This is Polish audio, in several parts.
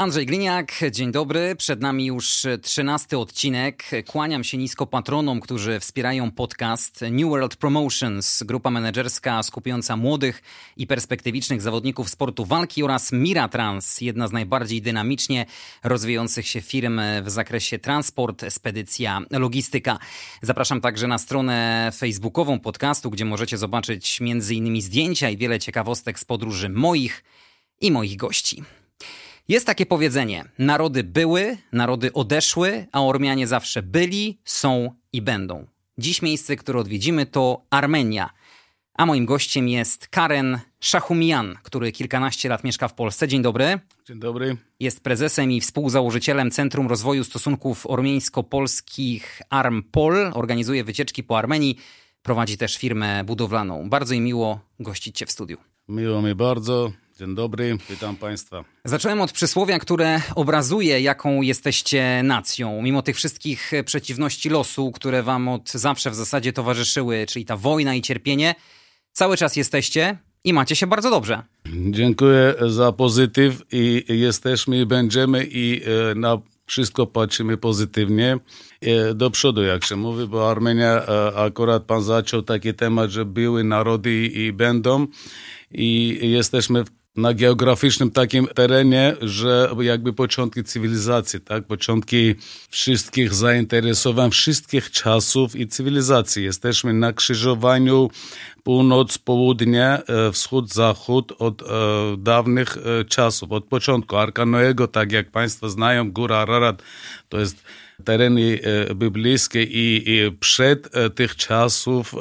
Andrzej Gliniak, dzień dobry. Przed nami już trzynasty odcinek. Kłaniam się nisko patronom, którzy wspierają podcast New World Promotions, grupa menedżerska skupiająca młodych i perspektywicznych zawodników sportu walki oraz Miratrans, jedna z najbardziej dynamicznie rozwijających się firm w zakresie transport, spedycja, logistyka. Zapraszam także na stronę facebookową podcastu, gdzie możecie zobaczyć m.in. zdjęcia i wiele ciekawostek z podróży moich i moich gości. Jest takie powiedzenie: narody były, narody odeszły, a Ormianie zawsze byli, są i będą. Dziś miejsce, które odwiedzimy, to Armenia. A moim gościem jest Karen Szachumian, który kilkanaście lat mieszka w Polsce. Dzień dobry. Dzień dobry. Jest prezesem i współzałożycielem Centrum Rozwoju Stosunków Ormiańsko-Polskich ARMPOL. Organizuje wycieczki po Armenii. Prowadzi też firmę budowlaną. Bardzo mi miło gościć Cię w studiu. Miło mi bardzo. Dzień dobry, witam Państwa. Zacząłem od przysłowia, które obrazuje, jaką jesteście nacją. Mimo tych wszystkich przeciwności losu, które Wam od zawsze w zasadzie towarzyszyły, czyli ta wojna i cierpienie, cały czas jesteście i macie się bardzo dobrze. Dziękuję za pozytyw i jesteśmy i będziemy i e, na wszystko patrzymy pozytywnie e, do przodu, jak się mówi, bo Armenia, e, akurat pan zaczął taki temat, że były narody i będą i jesteśmy w na geograficznym takim terenie, że jakby początki cywilizacji, tak? Początki wszystkich zainteresowań, wszystkich czasów i cywilizacji. Jesteśmy na krzyżowaniu północ, południe, e, wschód, zachód od e, dawnych e, czasów, od początku. Arka Noego, tak jak Państwo znają, Góra Ararat, to jest tereny biblijskie i, i przed tych czasów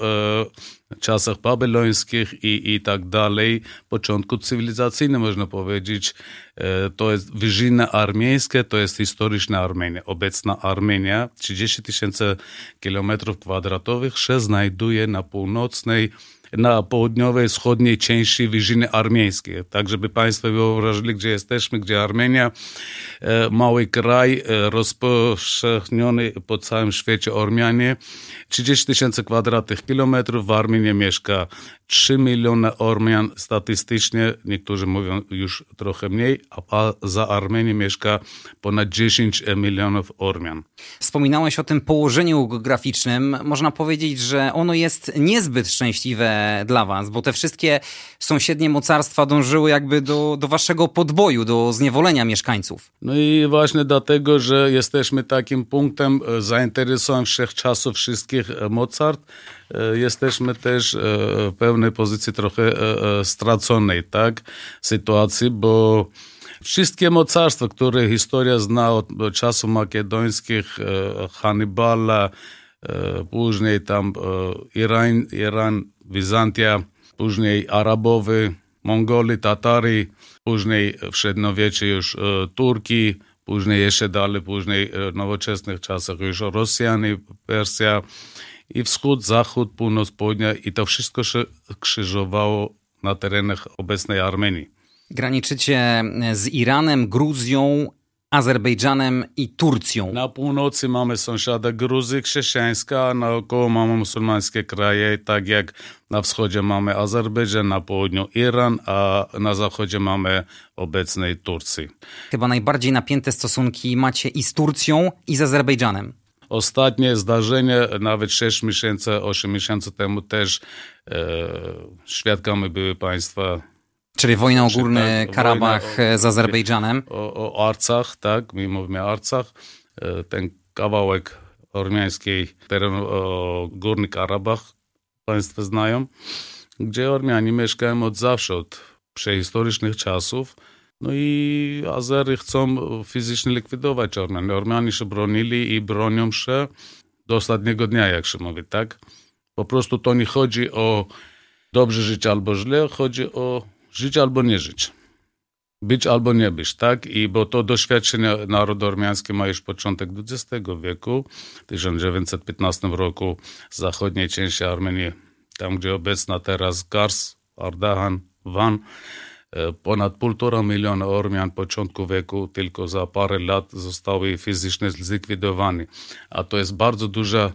czasach babylońskich i, i tak dalej, początku cywilizacyjnym można powiedzieć. E, to jest wyżyna armeńskie, to jest historyczna Armenia. Obecna Armenia, 30 tysięcy kilometrów kwadratowych, się znajduje na północnej na południowej, wschodniej części Wyżyny Armeńskiej. Tak, żeby Państwo wyobraźli, gdzie jesteśmy, gdzie Armenia, e, mały kraj, e, rozpowszechniony po całym świecie Ormianie, 30 tysięcy kwadratnych kilometrów, w Armenii mieszka 3 miliony Ormian statystycznie, niektórzy mówią już trochę mniej, a za Armenię mieszka ponad 10 milionów Ormian. Wspominałeś o tym położeniu geograficznym. Można powiedzieć, że ono jest niezbyt szczęśliwe dla was, bo te wszystkie sąsiednie mocarstwa dążyły jakby do, do waszego podboju, do zniewolenia mieszkańców. No i właśnie dlatego, że jesteśmy takim punktem e, zainteresowań wszechczasów wszystkich e, mocarstw, E, jesteśmy też w pewnej pozycji trochę straconej, tak, sytuacji, bo wszystkie mocarstwa, które historia zna od czasów makedońskich, Hannibala, później tam Iran, Iran Bizantia, później Arabowie, Mongoli, Tatary, później w średniowieczu już Turki, później jeszcze dalej, później w nowoczesnych czasach już Rosjanie, Persja, i wschód, zachód, północ, południa i to wszystko się krzyżowało na terenach obecnej Armenii. Graniczycie z Iranem, Gruzją, Azerbejdżanem i Turcją. Na północy mamy sąsiada Gruzji chrześcijańska, a naokoło mamy muzułmańskie kraje, tak jak na wschodzie mamy Azerbejdżan, na południu Iran, a na zachodzie mamy obecnej Turcji. Chyba najbardziej napięte stosunki macie i z Turcją, i z Azerbejdżanem. Ostatnie zdarzenie, nawet 6 miesięcy, 8 miesięcy temu też e, świadkami były państwa Czyli wojna o Górny tak, Karabach o, z Azerbejdżanem. O, o Arcach, tak, my mówimy o Arcach. E, ten kawałek ormiańskiej terenu o Górny Karabach państwo znają, gdzie Ormianie mieszkają od zawsze, od prehistorycznych czasów. No i Azery chcą fizycznie likwidować Ormian. Ormianie się bronili i bronią się do ostatniego dnia, jak się mówi, tak? Po prostu to nie chodzi o dobrze żyć albo źle, chodzi o żyć albo nie żyć. Być albo nie być, tak? I bo to doświadczenie narodu ormiańskie ma już początek XX wieku. W 1915 roku zachodniej części Armenii, tam gdzie obecna teraz Gars, Ardahan, Van. Ponad półtora miliona Ormian początku wieku tylko za parę lat zostały fizycznie zlikwidowane. A to jest bardzo duża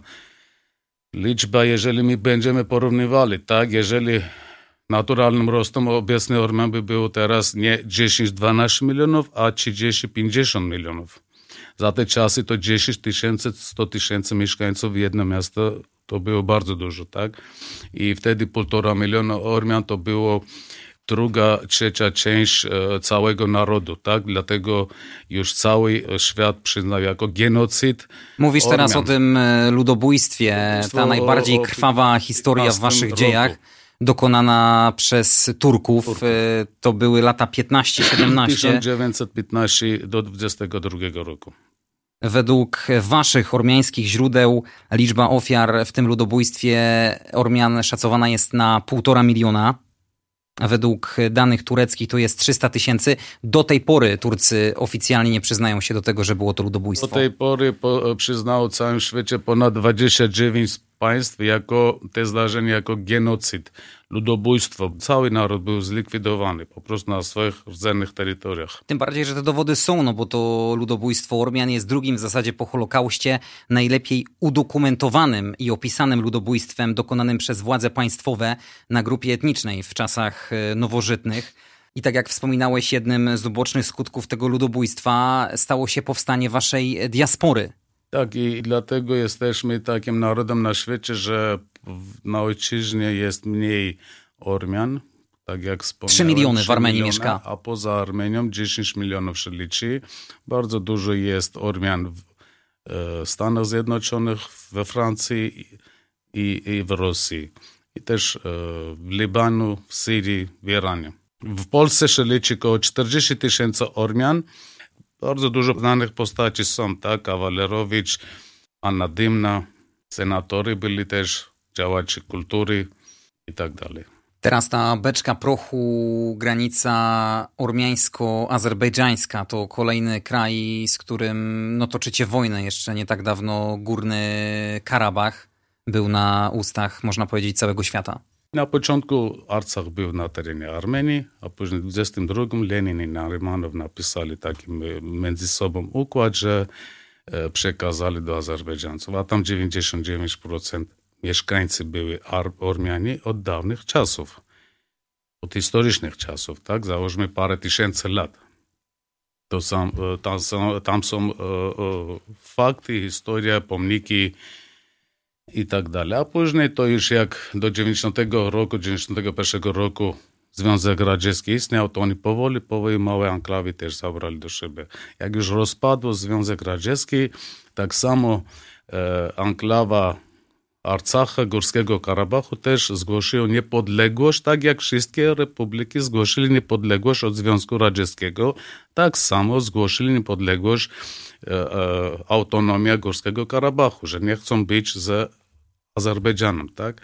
liczba, jeżeli my będziemy porównywali, tak? Jeżeli naturalnym rostem obecny Ormian by było teraz nie 10-12 milionów, a 30-50 milionów. Za te czasy to 10 tysięcy, 100 tysięcy mieszkańców w jedno miasto to było bardzo dużo, tak? I wtedy półtora miliona Ormian to było druga, trzecia część e, całego narodu, tak? Dlatego już cały świat przyznał jako genocyd. Mówisz Ormian. teraz o tym e, ludobójstwie, ta najbardziej krwawa historia w waszych roku. dziejach dokonana przez Turków. Turków. E, to były lata 15-17. 1915 do 22 roku. Według waszych ormiańskich źródeł liczba ofiar w tym ludobójstwie Ormian szacowana jest na półtora miliona. Według danych tureckich to jest 300 tysięcy. Do tej pory Turcy oficjalnie nie przyznają się do tego, że było to ludobójstwo. Do tej pory po, przyznało całym świecie ponad 29 państw jako te zdarzenia jako genocyd, ludobójstwo. Cały naród był zlikwidowany po prostu na swoich rdzennych terytoriach. Tym bardziej, że te dowody są, no bo to ludobójstwo Ormian jest drugim w zasadzie po Holokauście najlepiej udokumentowanym i opisanym ludobójstwem dokonanym przez władze państwowe na grupie etnicznej w czasach e, nowożytnych. I tak jak wspominałeś, jednym z ubocznych skutków tego ludobójstwa stało się powstanie waszej diaspory tak, i dlatego jesteśmy takim narodem na świecie, że na ojczyźnie jest mniej Ormian, tak jak wspomniałem. 3 miliony w Armenii miliony, mieszka. A poza Armenią 10 milionów się liczy. Bardzo dużo jest Ormian w e, Stanach Zjednoczonych, we Francji i, i w Rosji. I też e, w Libanu, w Syrii, w Iranie. W Polsce się liczy około 40 tysięcy Ormian, bardzo dużo znanych postaci są, tak? Kawalerowicz, Anna Dymna, senatory byli też, działacze kultury i tak dalej. Teraz ta beczka prochu, granica ormiańsko-azerbejdżańska to kolejny kraj, z którym no, toczycie wojnę. Jeszcze nie tak dawno Górny Karabach był na ustach, można powiedzieć, całego świata. Na początku Arcach był na terenie Armenii, a później w 22 Lenin i Narymanow napisali taki między sobą układ, że e, przekazali do Azerbejdżańców, a tam 99% mieszkańcy były Ormianie od dawnych czasów, od historycznych czasów, tak? Załóżmy parę tysięcy lat. To są, e, tam są, tam są e, fakty, historia, pomniki, i tak dalej. A później to już jak do 90 roku, 91 roku Związek Radziecki istniał, to oni powoli, powoli małe anklawy też zabrali do siebie. Jak już rozpadł Związek Radziecki, tak samo e, anklawa Arcacha, Górskiego Karabachu też zgłosiła niepodległość, tak jak wszystkie republiki zgłosili niepodległość od Związku Radzieckiego, tak samo zgłosili niepodległość autonomia Górskiego Karabachu, że nie chcą być z Azerbejdżanem, tak?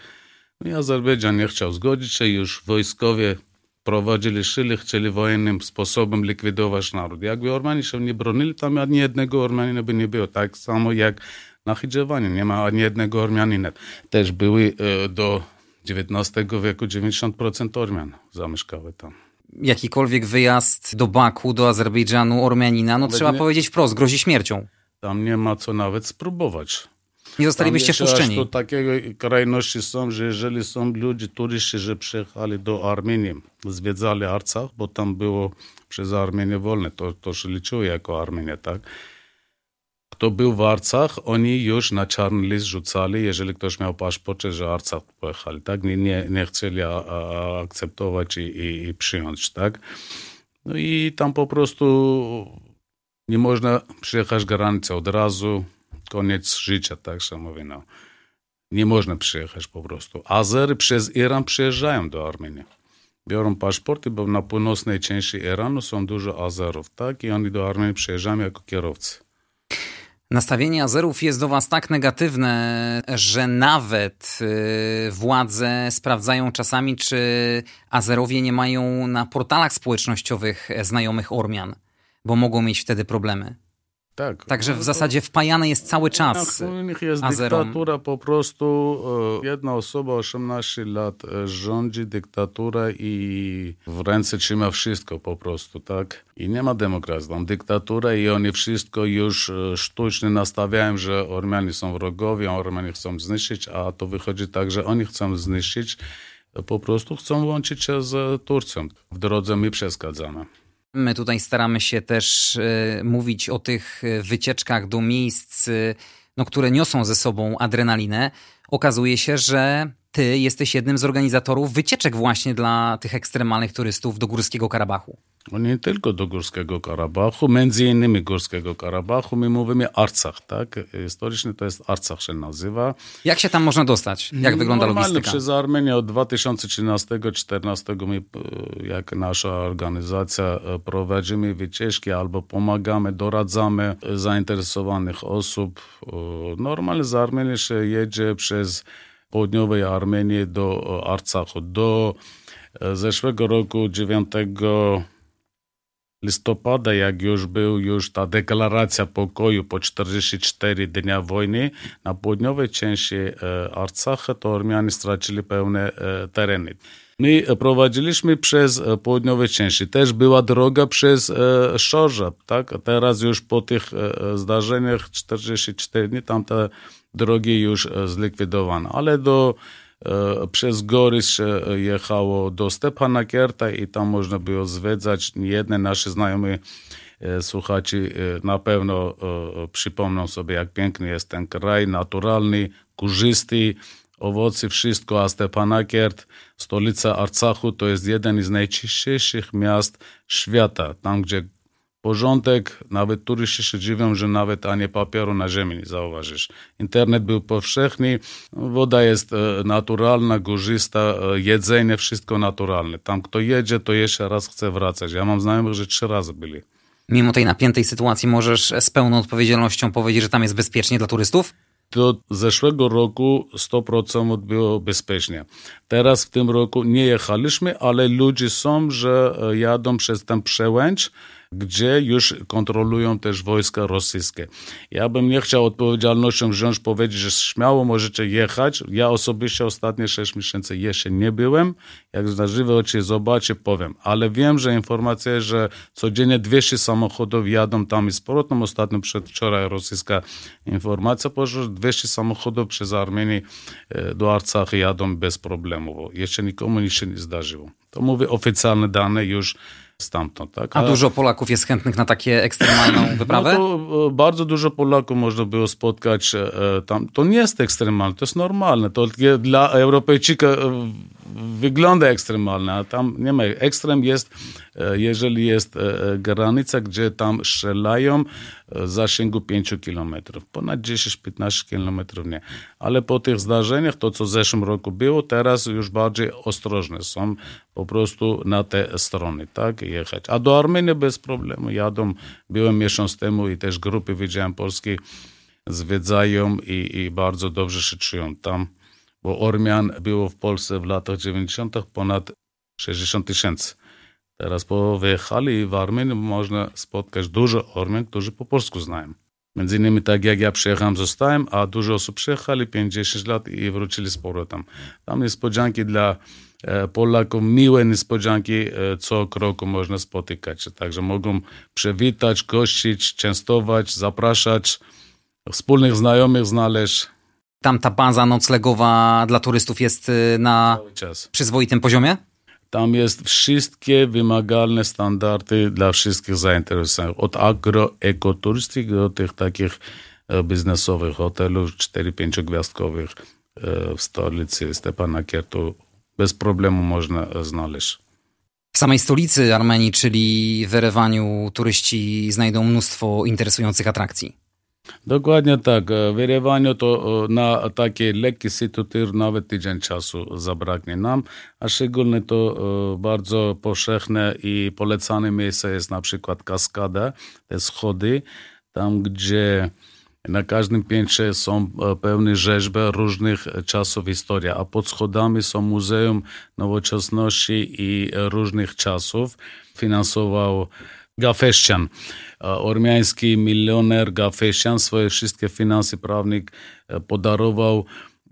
No i Azerbejdżan nie chciał zgodzić się, już wojskowie prowadzili szyli, chcieli wojennym sposobem likwidować naród. Jakby Ormanie się nie bronili, tam ani jednego Ormianina by nie było. Tak samo jak na Hidżewanie, nie ma ani jednego Ormianina. Też były e, do XIX wieku 90% Ormian zamieszkały tam jakikolwiek wyjazd do Baku, do Azerbejdżanu, Ormianina, no trzeba nie, powiedzieć wprost, grozi śmiercią. Tam nie ma co nawet spróbować. Nie zostalibyście wpuszczeni. To takie krajności są, że jeżeli są ludzie, turyści, że przyjechali do Armenii, zwiedzali Arcach, bo tam było przez Armenię wolne, to, to się liczyło jako Armenia, tak? Kto był w Arcach, oni już na czarny list rzucali, jeżeli ktoś miał paszport, że Arcach pojechali, tak? Nie, nie, nie chcieli a, a, akceptować i, i, i przyjąć, tak? No i tam po prostu nie można przyjechać granicę od razu, koniec życia, tak się mówi. No. Nie można przyjechać po prostu. Azery przez Iran przyjeżdżają do Armenii. Biorą paszporty, bo na północnej części Iranu są dużo Azerów, tak? I oni do Armenii przyjeżdżają jako kierowcy. Nastawienie Azerów jest do Was tak negatywne, że nawet y, władze sprawdzają czasami, czy Azerowie nie mają na portalach społecznościowych znajomych Ormian, bo mogą mieć wtedy problemy. Tak. Także w zasadzie wpajane jest cały czas U nich jest Azerom. dyktatura po prostu. e, Jedna osoba 18 lat e, rządzi dyktatura i w ręce trzyma wszystko po prostu, tak? I nie ma demokracji, tam dyktatura i oni wszystko już e, sztucznie nastawiają, że Ormianie są wrogowie, Ormianie chcą zniszczyć, a to wychodzi tak, że oni chcą zniszczyć, po prostu chcą łączyć się z Turcją. W drodze my przeszkadzamy. My tutaj staramy się też e, mówić o tych e, wycieczkach do miejsc, e, no, które niosą ze sobą adrenalinę. Okazuje się, że ty jesteś jednym z organizatorów wycieczek właśnie dla tych ekstremalnych turystów do Górskiego Karabachu. No nie tylko do Górskiego Karabachu, między innymi Górskiego Karabachu, my mówimy Arcach, tak? Historycznie to jest Arcach się nazywa. Jak się tam można dostać? Jak wygląda Normalnie logistyka? przez Armenię od 2013-2014 my, e, jak nasza organizacja, e, prowadzimy wycieczki albo pomagamy, doradzamy e, zainteresowanych osób. Normalnie z Armenii się jedzie przez południowej Armenii do Arcachu. Do zeszłego roku 9 listopada, jak już był już ta deklaracja pokoju po 44 dnia wojny, na południowej części e, Arcacha to Ormianie stracili pełne e, tereny. My prowadziliśmy przez e, południowe części. Też była droga przez e, Szorzab, tak? Teraz już po tych e, zdarzeniach 44 dni tam te drogi już e, zlikwidowano. Ale do przez góry się jechało do Stepanakierta i tam można było zwiedzać. Jedne nasze znajomi e, słuchacze e, na pewno e, przypomną sobie, jak piękny jest ten kraj, naturalny, kurzysty, owoce, wszystko, a Stepanakiert, stolica Arcachu, to jest jeden z najczystszych miast świata, tam gdzie porządek, nawet turyści się dziwią, że nawet ani papieru na ziemi nie zauważysz. Internet był powszechny, woda jest e, naturalna, górzysta, e, jedzenie, wszystko naturalne. Tam kto jedzie, to jeszcze raz chce wracać. Ja mam znajomych, że trzy razy byli. Mimo tej napiętej sytuacji możesz z pełną odpowiedzialnością powiedzieć, że tam jest bezpiecznie dla turystów? do zeszłego roku 100% było bezpiecznie. Teraz w tym roku nie jechaliśmy, ale ludzie są, że e, jadą przez ten przełęcz, gdzie już kontrolują też wojska rosyjskie. Ja bym nie chciał odpowiedzialnością wziąć, powiedzieć, że śmiało możecie jechać. Ja osobiście ostatnie 6 miesięcy jeszcze nie byłem. Jak na żywe oczy zobaczę, powiem. Ale wiem, że informacja że codziennie 200 samochodów jadą tam i z powrotem. Ostatnio przedwczoraj rosyjska informacja poszła, że 200 samochodów przez Armenię e, do Arcach jadą bez problemu. Jeszcze nikomu nic się nie zdarzyło. To mówię oficjalne dane już stamtąd. Tak? A dużo Polaków jest chętnych na takie ekstremalną wyprawę? No to e, bardzo dużo Polaków można było spotkać e, tam. To nie jest ekstremalne, to jest normalne. To dla Europejczyka e, wygląda ekstremalne, a tam nie ma. Ekstrem jest, e, jeżeli jest e, granica, gdzie tam strzelają e, w zasięgu 5 kilometrów. Ponad 10-15 kilometrów nie. Ale po tych zdarzeniach, to co w zeszłym roku było, teraz już bardziej ostrożne są po prostu na te strony, tak, jechać. A do Armenii bez problemu jadą. Byłem miesiąc temu i też grupy, widziałem polskie, zwiedzają i, i bardzo dobrze się czują tam, bo Ormian było w Polsce w latach 90. ponad 60 tysięcy. Teraz po wyjechali w Armenii można spotkać dużo Ormian, którzy po polsku znają. Między innymi tak jak ja przyjechałem, zostałem, a dużo osób przyjechali 50 lat i wrócili z powrotem. Tam niespodzianki dla e, Polaków, miłe niespodzianki e, co kroku można spotykać. Także mogą przywitać, gościć, częstować, zapraszać, wspólnych znajomych znaleźć Tam ta baza noclegowa dla turystów jest y, na przyzwoitym poziomie? Tam jest wszystkie wymagalne standardy dla wszystkich zainteresowanych. Od agroekoturystyki do tych takich e, biznesowych hotelów 4-5 gwiazdkowych e, w stolicy Stepanakiertu. Bez problemu można e, znaleźć. W samej stolicy Armenii, czyli w Erewaniu, turyści znajdą mnóstwo interesujących atrakcji. Dokładnie tak. W Jerewaniu to e, na taki lekki sytutyr nawet tydzień czasu zabraknie nam, a szczególnie to e, bardzo powszechne i polecane miejsce jest na przykład kaskada, te schody, tam gdzie na każdym piętrze są e, pełne rzeźby różnych czasów historii, a pod schodami są Muzeum Nowoczesności i różnych czasów. Finansował Гафешчан, армянски милионер Гафешчан своје шистке финанси правник подарувал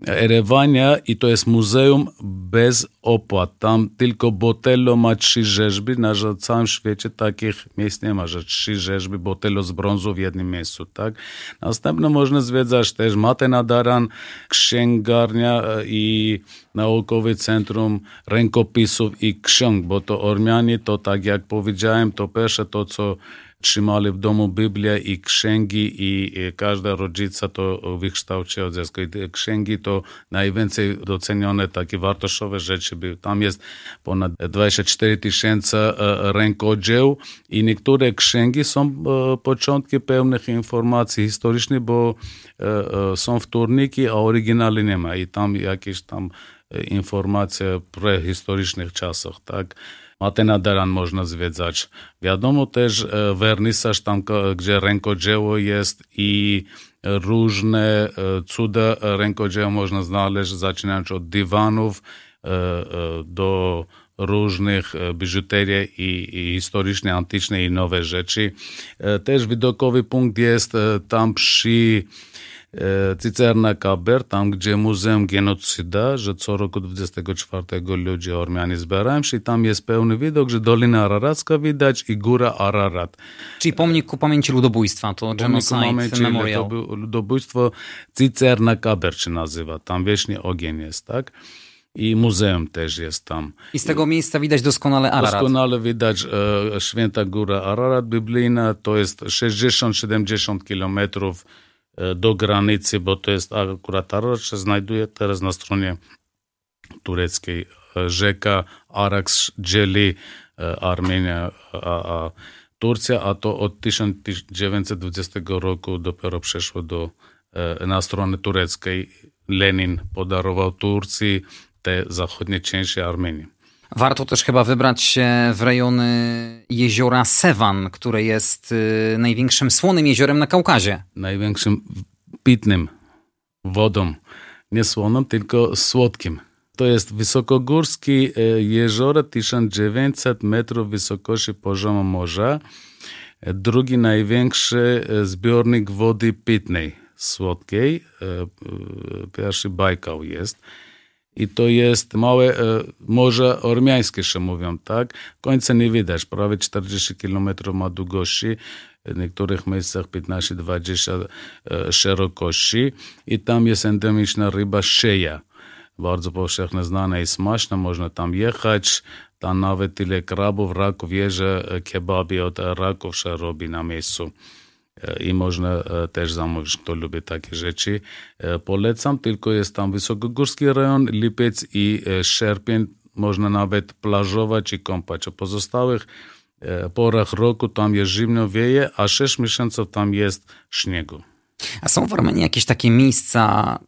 Erewania i to jest muzeum bez opłat. Tam tylko Botello ma trzy rzeźby, na całym świecie takich miejsc nie ma, że trzy rzeźby Botello z brązu w jednym miejscu, tak? Następnie można zwiedzać też Matę Nadaran, księgarnia e, i naukowe centrum rękopisów i ksiąg, bo to Ormianie to tak jak powiedziałem, to pierwsze to co trzymali w domu Biblię i księgi i każda rodzica to wykształciła od dziecka. Księgi to najwięcej docenione takie wartościowe rzeczy. Tam jest ponad 24 tysięcy e, rękodzieł i niektóre księgi są e, początki pełnych informacji historycznych, bo e, są wtórniki, a oryginalnie nie ma i tam jakieś tam informacje prehistorycznych czasach, tak? Matena można zwiedzać. Wiadomo też e, wernisaż tam, gdzie rękodzieło jest i różne e, cuda rękodzieła można znaleźć, zaczynając od dywanów e, do różnych biżuterii i, i historyczne, antyczne i nowe rzeczy. Też widokowy punkt jest tam przy Cycerna Kaber, tam gdzie Muzeum Genocyda, że co roku 24 ludzie Ormianie zbierają się i tam jest pełny widok, że Dolina Araracka widać i Góra Ararat. Czyli pomnik ku pamięci ludobójstwa, to Genocide Memorial. To ludobójstwo Cycerna Kaber się nazywa, tam wiecznie ogień jest, tak? i muzeum też jest tam. I z tego miejsca widać doskonale Ararat. Doskonale widać e, Święta Góra Ararat biblijna, to jest 60-70 kilometrów do granicy, bo to jest akurat Ararat się znajduje teraz na stronie tureckiej. E, rzeka Arax dzieli e, Armenia a, Turcja, a to od 1920 roku dopiero przeszło do, na stronę tureckiej. Lenin podarował Turcji te zachodnie części Armenii. Warto też chyba wybrać się w rejony jeziora Sewan, które jest y, największym słonym jeziorem na Kaukazie. Największym pitnym wodą. Nie słoną, tylko słodkim. To jest wysokogórskie jezioro, 1900 metrów wysokości poziomu morza. Drugi największy e, zbiornik wody pitnej, słodkiej. Pierwszy Bajkał jest i to jest małe e, Morze Ormiańskie, się mówią, tak? Końca nie widać, prawie 40 km ma długości, w niektórych miejscach 15-20 e, szerokości. I tam jest endemiczna ryba szeja. Bardzo powszechnie znana i smaczna, można tam jechać, tam nawet tyle krabów, raków jeże, e, kebabi od raków się robi na miejscu i można też zamówić, kto lubi takie rzeczy. Polecam, tylko jest tam wysokogórski rejon, lipiec i sierpień. Można nawet plażować i kąpać. O pozostałych porach roku tam jest zimno, wieje, a 6 miesięcy tam jest śniegu. A są w Armenii jakieś takie miejsca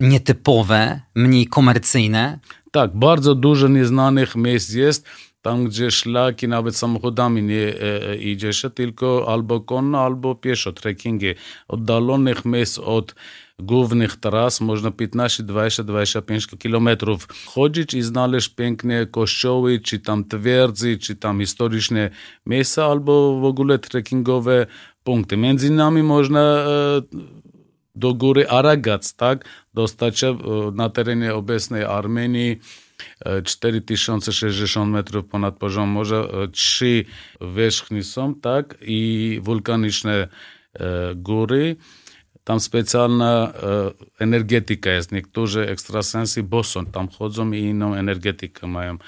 nietypowe, mniej komercyjne? Tak, bardzo dużo nieznanych miejsc jest tam, gdzie szlaki nawet samochodami nie e, e, idzie się, tylko albo konno, albo pieszo, trekkingi. Oddalonych miejsc od głównych tras można 15, 20, 25 kilometrów chodzić i znaleźć piękne kościoły, czy tam twierdzy, czy tam historyczne miejsca, albo w ogóle trekkingowe punkty. Między innymi można e, do góry Aragac, tak, dostać się e, na terenie obecnej Armenii 4060 metrów ponad poziom morza, trzy wierzchni są, tak, i wulkaniczne góry. Tam specjalna energetyka jest. Niektórzy ekstrasensy boson tam chodzą i inną energetykę mają.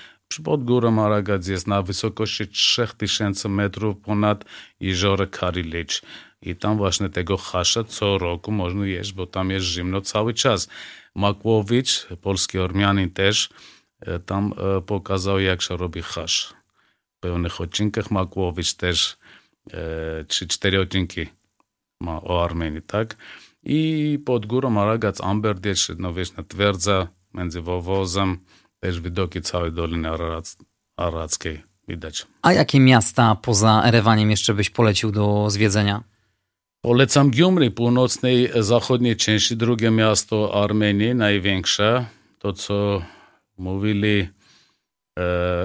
Pod górą Aragac jest na wysokości 3000 metrów ponad jezioro Karilicz. I tam właśnie tego hasza co roku można jeść, bo tam jest zimno cały czas. Makłowicz, polski Ormianin też, E, tam e, pokazał, jak się robi hasz. W pewnych odcinkach Makłowicz też trzy, e, cztery odcinki ma o Armenii, tak? I pod górą Aragac, Amberdiecz, no na twierdza między Wowozem, też widoki całej Doliny Arackiej widać. A jakie miasta poza Erewaniem jeszcze byś polecił do zwiedzenia? Polecam Gyumri, północnej, zachodniej części, drugie miasto Armenii, największe. To, co mówili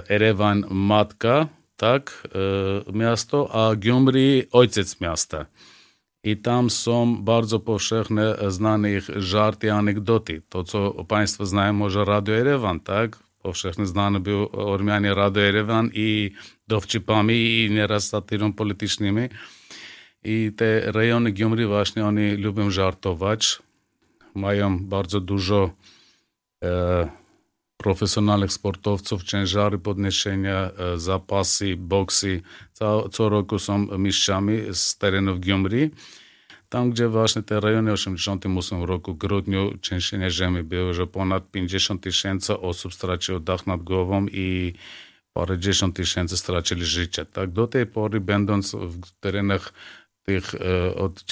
Erevan matka, tak, miasto, a Gyumri ojciec miasta. I tam są bardzo powszechne, znane ich żarty, anegdoty. To, co Państwo znają, może Radio Erewan, tak? Powszechnie znany był Ormianie Radio Erewan i dowcipami i nieraz satyrą politycznymi. I te rejony Gyumri właśnie oni lubią żartować. Mają bardzo dużo e, profesjonalnych sportowców, ciężary podniesienia, e, zapasy, boksy. Co, co roku są mistrzami z terenów Gyumri. Tam, gdzie właśnie te rejony w 1988 roku, grudniu, ziemi było, że ponad 50 tysięcy osób straciło dach nad głową i parę dziesiąt tysięcy stracili życie. Tak, do tej pory, będąc w terenach tych e, od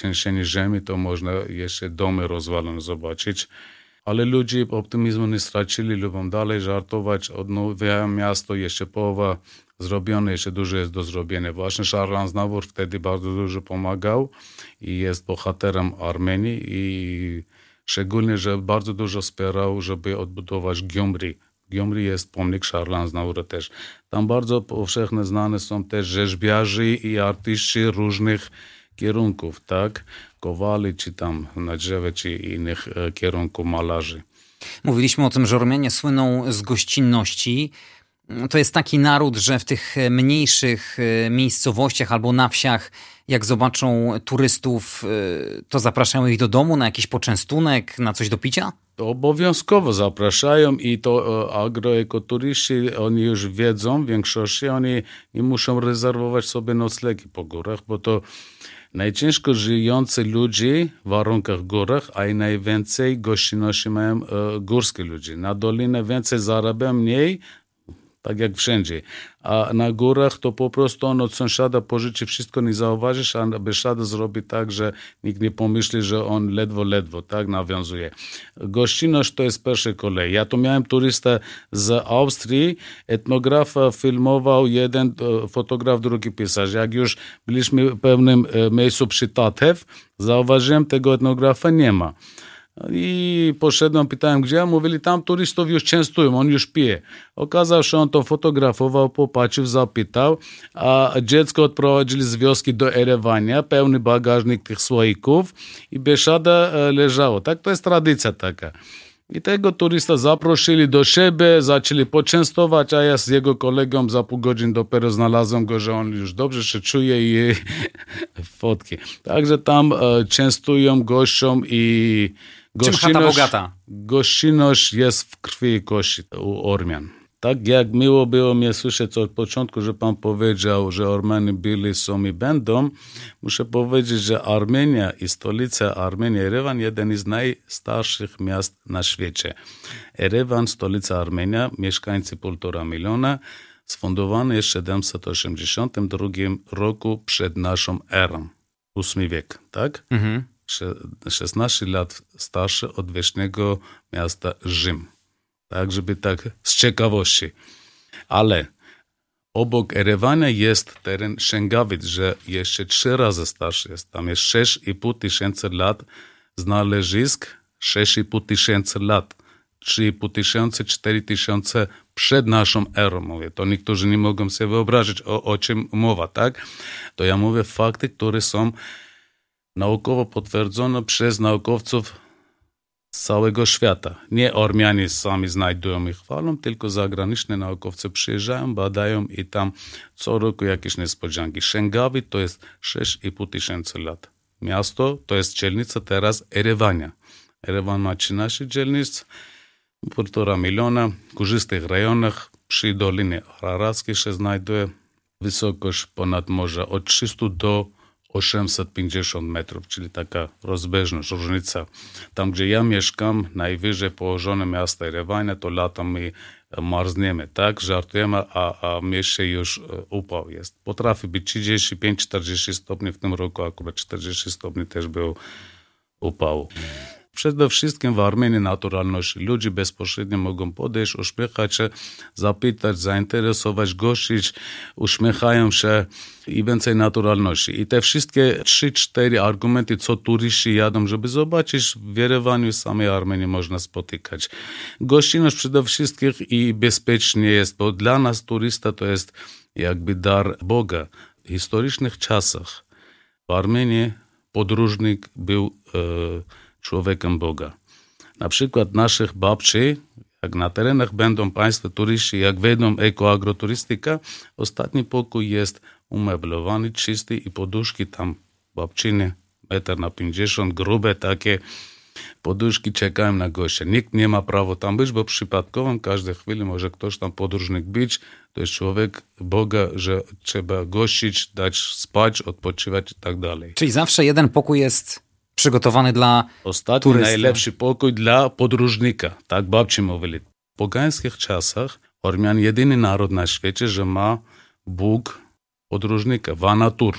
ziemi, to można jeszcze domy rozwalone zobaczyć ale ludzie optymizmu nie stracili, lubią dalej żartować, odnawiają miasto, jeszcze połowa zrobione, jeszcze dużo jest do zrobienia. Właśnie Charles Nawor wtedy bardzo dużo pomagał i jest bohaterem Armenii i szczególnie, że bardzo dużo wspierał, żeby odbudować Gyumri. Gyumri jest pomnik Charles Nawora też. Tam bardzo powszechne znane są też rzeźbiarzy i artyści różnych kierunków, tak? Kowali, czy tam na drzewie, czy innych e, kierunków malarzy. Mówiliśmy o tym, że Ormianie słyną z gościnności. To jest taki naród, że w tych mniejszych e, miejscowościach albo na wsiach, jak zobaczą turystów, e, to zapraszają ich do domu na jakiś poczęstunek, na coś do picia? To obowiązkowo zapraszają i to agroekoturyści, oni już wiedzą w większości, oni nie muszą rezerwować sobie noclegi po górach, bo to Najciężko żyjący ludzie w warunkach górach, a najwięcej gościnności mają e, górskie ludzie. Na dolinę więcej zarabia, mniej, tak jak wszędzie. A na górach to po prostu on od sąsiada pożyczy wszystko, nie zauważysz, a bieszada zrobi tak, że nikt nie pomyśli, że on ledwo, ledwo tak nawiązuje. Gościnność to jest pierwsze kolej. Ja tu miałem turystę z Austrii, etnografa filmował jeden, e, fotograf, drugi pisarz. Jak już byliśmy w pewnym e, miejscu przy Tatew, zauważyłem, tego etnografa nie ma. I poszedłem, pytałem gdzie, mówili tam turystów już częstują, on już pije. Okazało się, on to fotografował, popatrzył, zapytał, a dziecko odprowadzili z wioski do Erewania, pełny bagażnik tych słoików i bieszada e, leżało. Tak, to jest tradycja taka. I tego turysta zaprosili do siebie, zaczęli poczęstować, a ja z jego kolegą za pół godziny dopiero znalazłem go, że on już dobrze się czuje i fotki. Także tam e, częstują gościom i Gościnność, bogata? Gościnność jest w krwi i kości u Ormian. Tak jak miło było mnie słyszeć od początku, że pan powiedział, że Ormianie byli, są i będą, muszę powiedzieć, że Armenia i stolica Armenii, Erewan, jeden z najstarszych miast na świecie. Erewan, stolica Armenia, mieszkańcy półtora miliona, sfundowany w 782 roku przed naszą erą, ósmy wiek, tak? Mhm. 16 lat starszy od wiecznego miasta Rzym. Tak, żeby tak z ciekawości. Ale obok Erewania jest teren Szęgawic, że jeszcze trzy razy starszy jest. Tam jest 6,5 tysięcy lat znalezisk, 6,5 tysięcy lat. 3,5 tysiące, 4 tysiące przed naszą erą, mówię. To niektórzy nie mogą sobie wyobrazić, o, o czym mowa, tak? To ja mówię fakty, które są naukowo potwierdzono przez naukowców z całego świata. Nie Ormianie sami znajdują ich chwalą, tylko zagraniczni naukowcy przyjeżdżają, badają i tam co roku jakieś niespodzianki. Szęgawi to jest 6,5 tysięcy lat. Miasto to jest dzielnica teraz Erewania. Erewan ma 13 dzielnic, półtora miliona, w korzystnych rejonach przy Dolinie Ararackiej się znajduje wysokość ponad morza od 300 do 850 metrów, czyli taka rozbieżność, różnica. Tam, gdzie ja mieszkam, najwyżej położone miasto Erewania, to latem my marzniemy, tak? Żartujemy, a, a mieście już e, upał jest. Potrafi być 35-40 stopni, w tym roku akurat 40 stopni też był upał. Przede wszystkim w Armenii naturalności. Ludzie bezpośrednio mogą podejść, uśmiechać się, zapytać, zainteresować, gościć, uśmiechają się i więcej naturalności. I te wszystkie trzy, cztery argumenty, co turyści jadą, żeby zobaczyć w Jerewaniu samej Armenii można spotykać. Gościnność przede wszystkim i bezpiecznie jest, bo dla nas turysta to jest jakby dar Boga. W historycznych czasach w Armenii podróżnik był e, człowiekiem Boga. Na przykład naszych babci, jak na terenach będą Państwo turyści, jak wejdą ekoagroturystyka, ostatni pokój jest umeblowany, czysty i poduszki tam babczyny, metr na 50, grube takie, poduszki czekają na gościa. Nikt nie ma prawa tam być, bo przypadkowo każdej chwili może ktoś tam podróżnik być. To jest człowiek Boga, że trzeba gościć, dać spać, odpoczywać i tak dalej. Czyli zawsze jeden pokój jest przygotowany dla Ostatni najlepszy pokój dla podróżnika. Tak babci mówili. W pogańskich czasach Ormian jedyny naród na świecie, że ma Bóg podróżnika, Vanatur,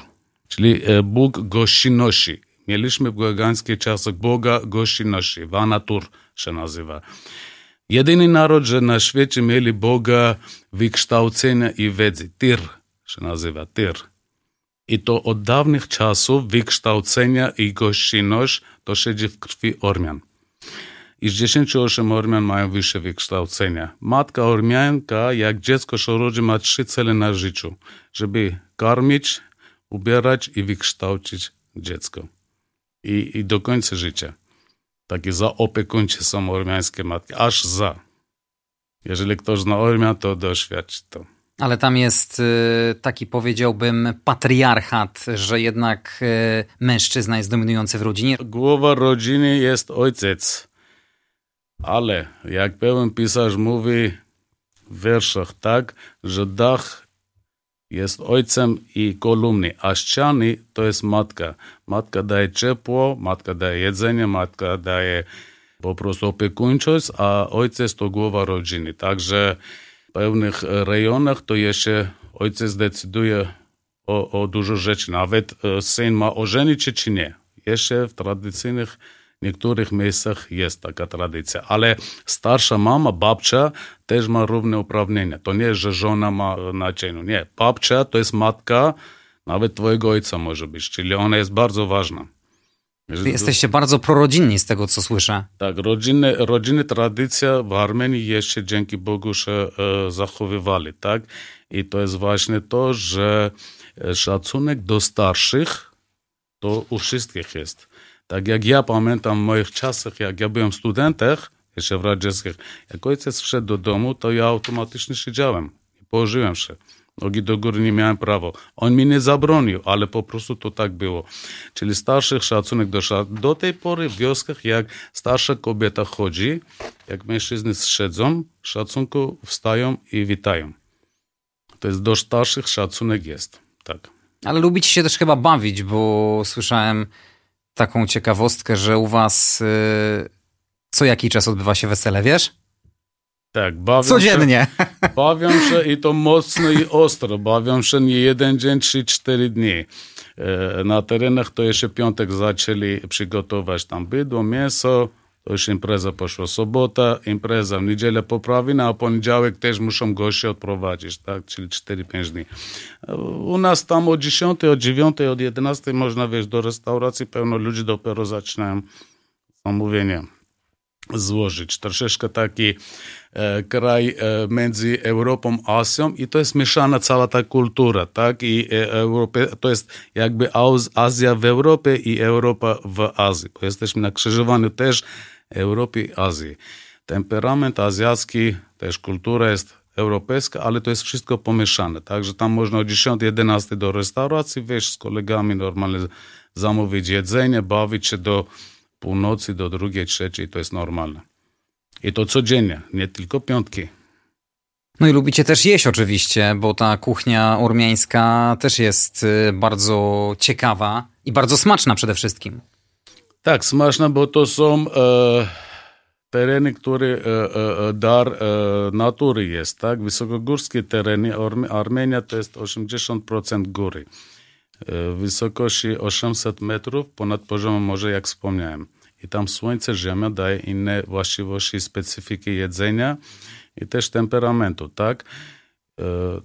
czyli e, Bóg gościnności. Mieliśmy w pogańskich czasach Boga gościnności, Vanatur się nazywa. Jedyny naród, że na świecie mieli Boga wykształcenia i wiedzy. Tyr się nazywa, Tyr. I to od dawnych czasów wykształcenia i gościnność to siedzi w krwi Ormian. I z 10 osiem Ormian mają wyższe wykształcenia. Matka Ormianka, jak dziecko się rodzi, ma trzy cele na życiu. Żeby karmić, ubierać i wykształcić dziecko. I, i do końca życia. Takie zaopiekuńcze są ormiańskie matki. Aż za. Jeżeli ktoś zna Ormian, to doświadczy to. Ale tam jest y, taki, powiedziałbym, patriarchat, że jednak y, mężczyzna jest dominujący w rodzinie. Głowa rodziny jest ojciec. Ale jak pewien pisarz mówi w wierszach tak, że dach jest ojcem i kolumny, a ściany to jest matka. Matka daje ciepło, matka daje jedzenie, matka daje po prostu opiekuńczość, a ojciec to głowa rodziny. Także pewnych rejonach to jeszcze ojciec decyduje o, o dużo rzeczy. Nawet e, syn ma ożenić się czy nie. Jeszcze w tradycyjnych niektórych miejscach jest taka tradycja. Ale starsza mama, babcia też ma równe uprawnienia. To nie, że żona ma na cieniu. Nie. Babcia to jest matka nawet twojego ojca może być. Czyli ona jest bardzo ważna. Wy jesteście bardzo prorodzinni z tego, co słyszę. Tak, rodziny, rodziny tradycja w Armenii jeszcze dzięki Bogu się e, zachowywali, tak? I to jest właśnie to, że szacunek do starszych to u wszystkich jest. Tak jak ja pamiętam w moich czasach, jak ja byłem studentem, jeszcze w radzieckich, jak ojciec wszedł do domu, to ja automatycznie siedziałem i położyłem się. Nogi do góry nie miałem prawa. On mi nie zabronił, ale po prostu to tak było. Czyli starszych szacunek do szacunek. Do tej pory w wioskach, jak starsza kobieta chodzi, jak mężczyzny siedzą, szacunku wstają i witają. To jest do starszych szacunek jest. Tak. Ale lubicie się też chyba bawić, bo słyszałem taką ciekawostkę, że u was y, co jakiś czas odbywa się wesele, wiesz? Tak, bawią Codziennie. Się, bawią się i to mocno i ostro. Bawią się nie jeden dzień, trzy, cztery dni. E, Na terenach to jeszcze piątek zaczęli przygotować tam bydło, mięso, to już impreza poszła sobota, impreza w niedzielę poprawina, a poniedziałek też muszą goście odprowadzić, tak, czyli 4-5 dni. U nas tam o 10, o 9, od 11 można wejść do restauracji, pełno ludzi dopiero zaczynają zamówienie złożyć. Troszeczkę taki e, kraj e, między Europą a Azją i to jest mieszana cała ta kultura, tak? I e, Europie, to jest jakby Azja w Europie i Europa w Azji, bo jesteśmy na krzyżowaniu też Europy i Azji. Temperament azjatycki, też kultura jest europejska, ale to jest wszystko pomieszane, także tam można o 10-11 do restauracji wejść z kolegami, normalnie zamówić jedzenie, bawić się do północy do drugiej, trzeciej, to jest normalne. I to codziennie, nie tylko piątki. No i lubicie też jeść oczywiście, bo ta kuchnia ormiańska też jest y, bardzo ciekawa i bardzo smaczna przede wszystkim. Tak, smaczna, bo to są e, tereny, które e, e, dar e, natury jest, tak? Wysokogórskie tereny, Armenia to jest 80% góry wysokości 800 metrów ponad poziomem morza, jak wspomniałem. I tam słońce, ziemia daje inne właściwości, specyfiki jedzenia i też temperamentu, tak?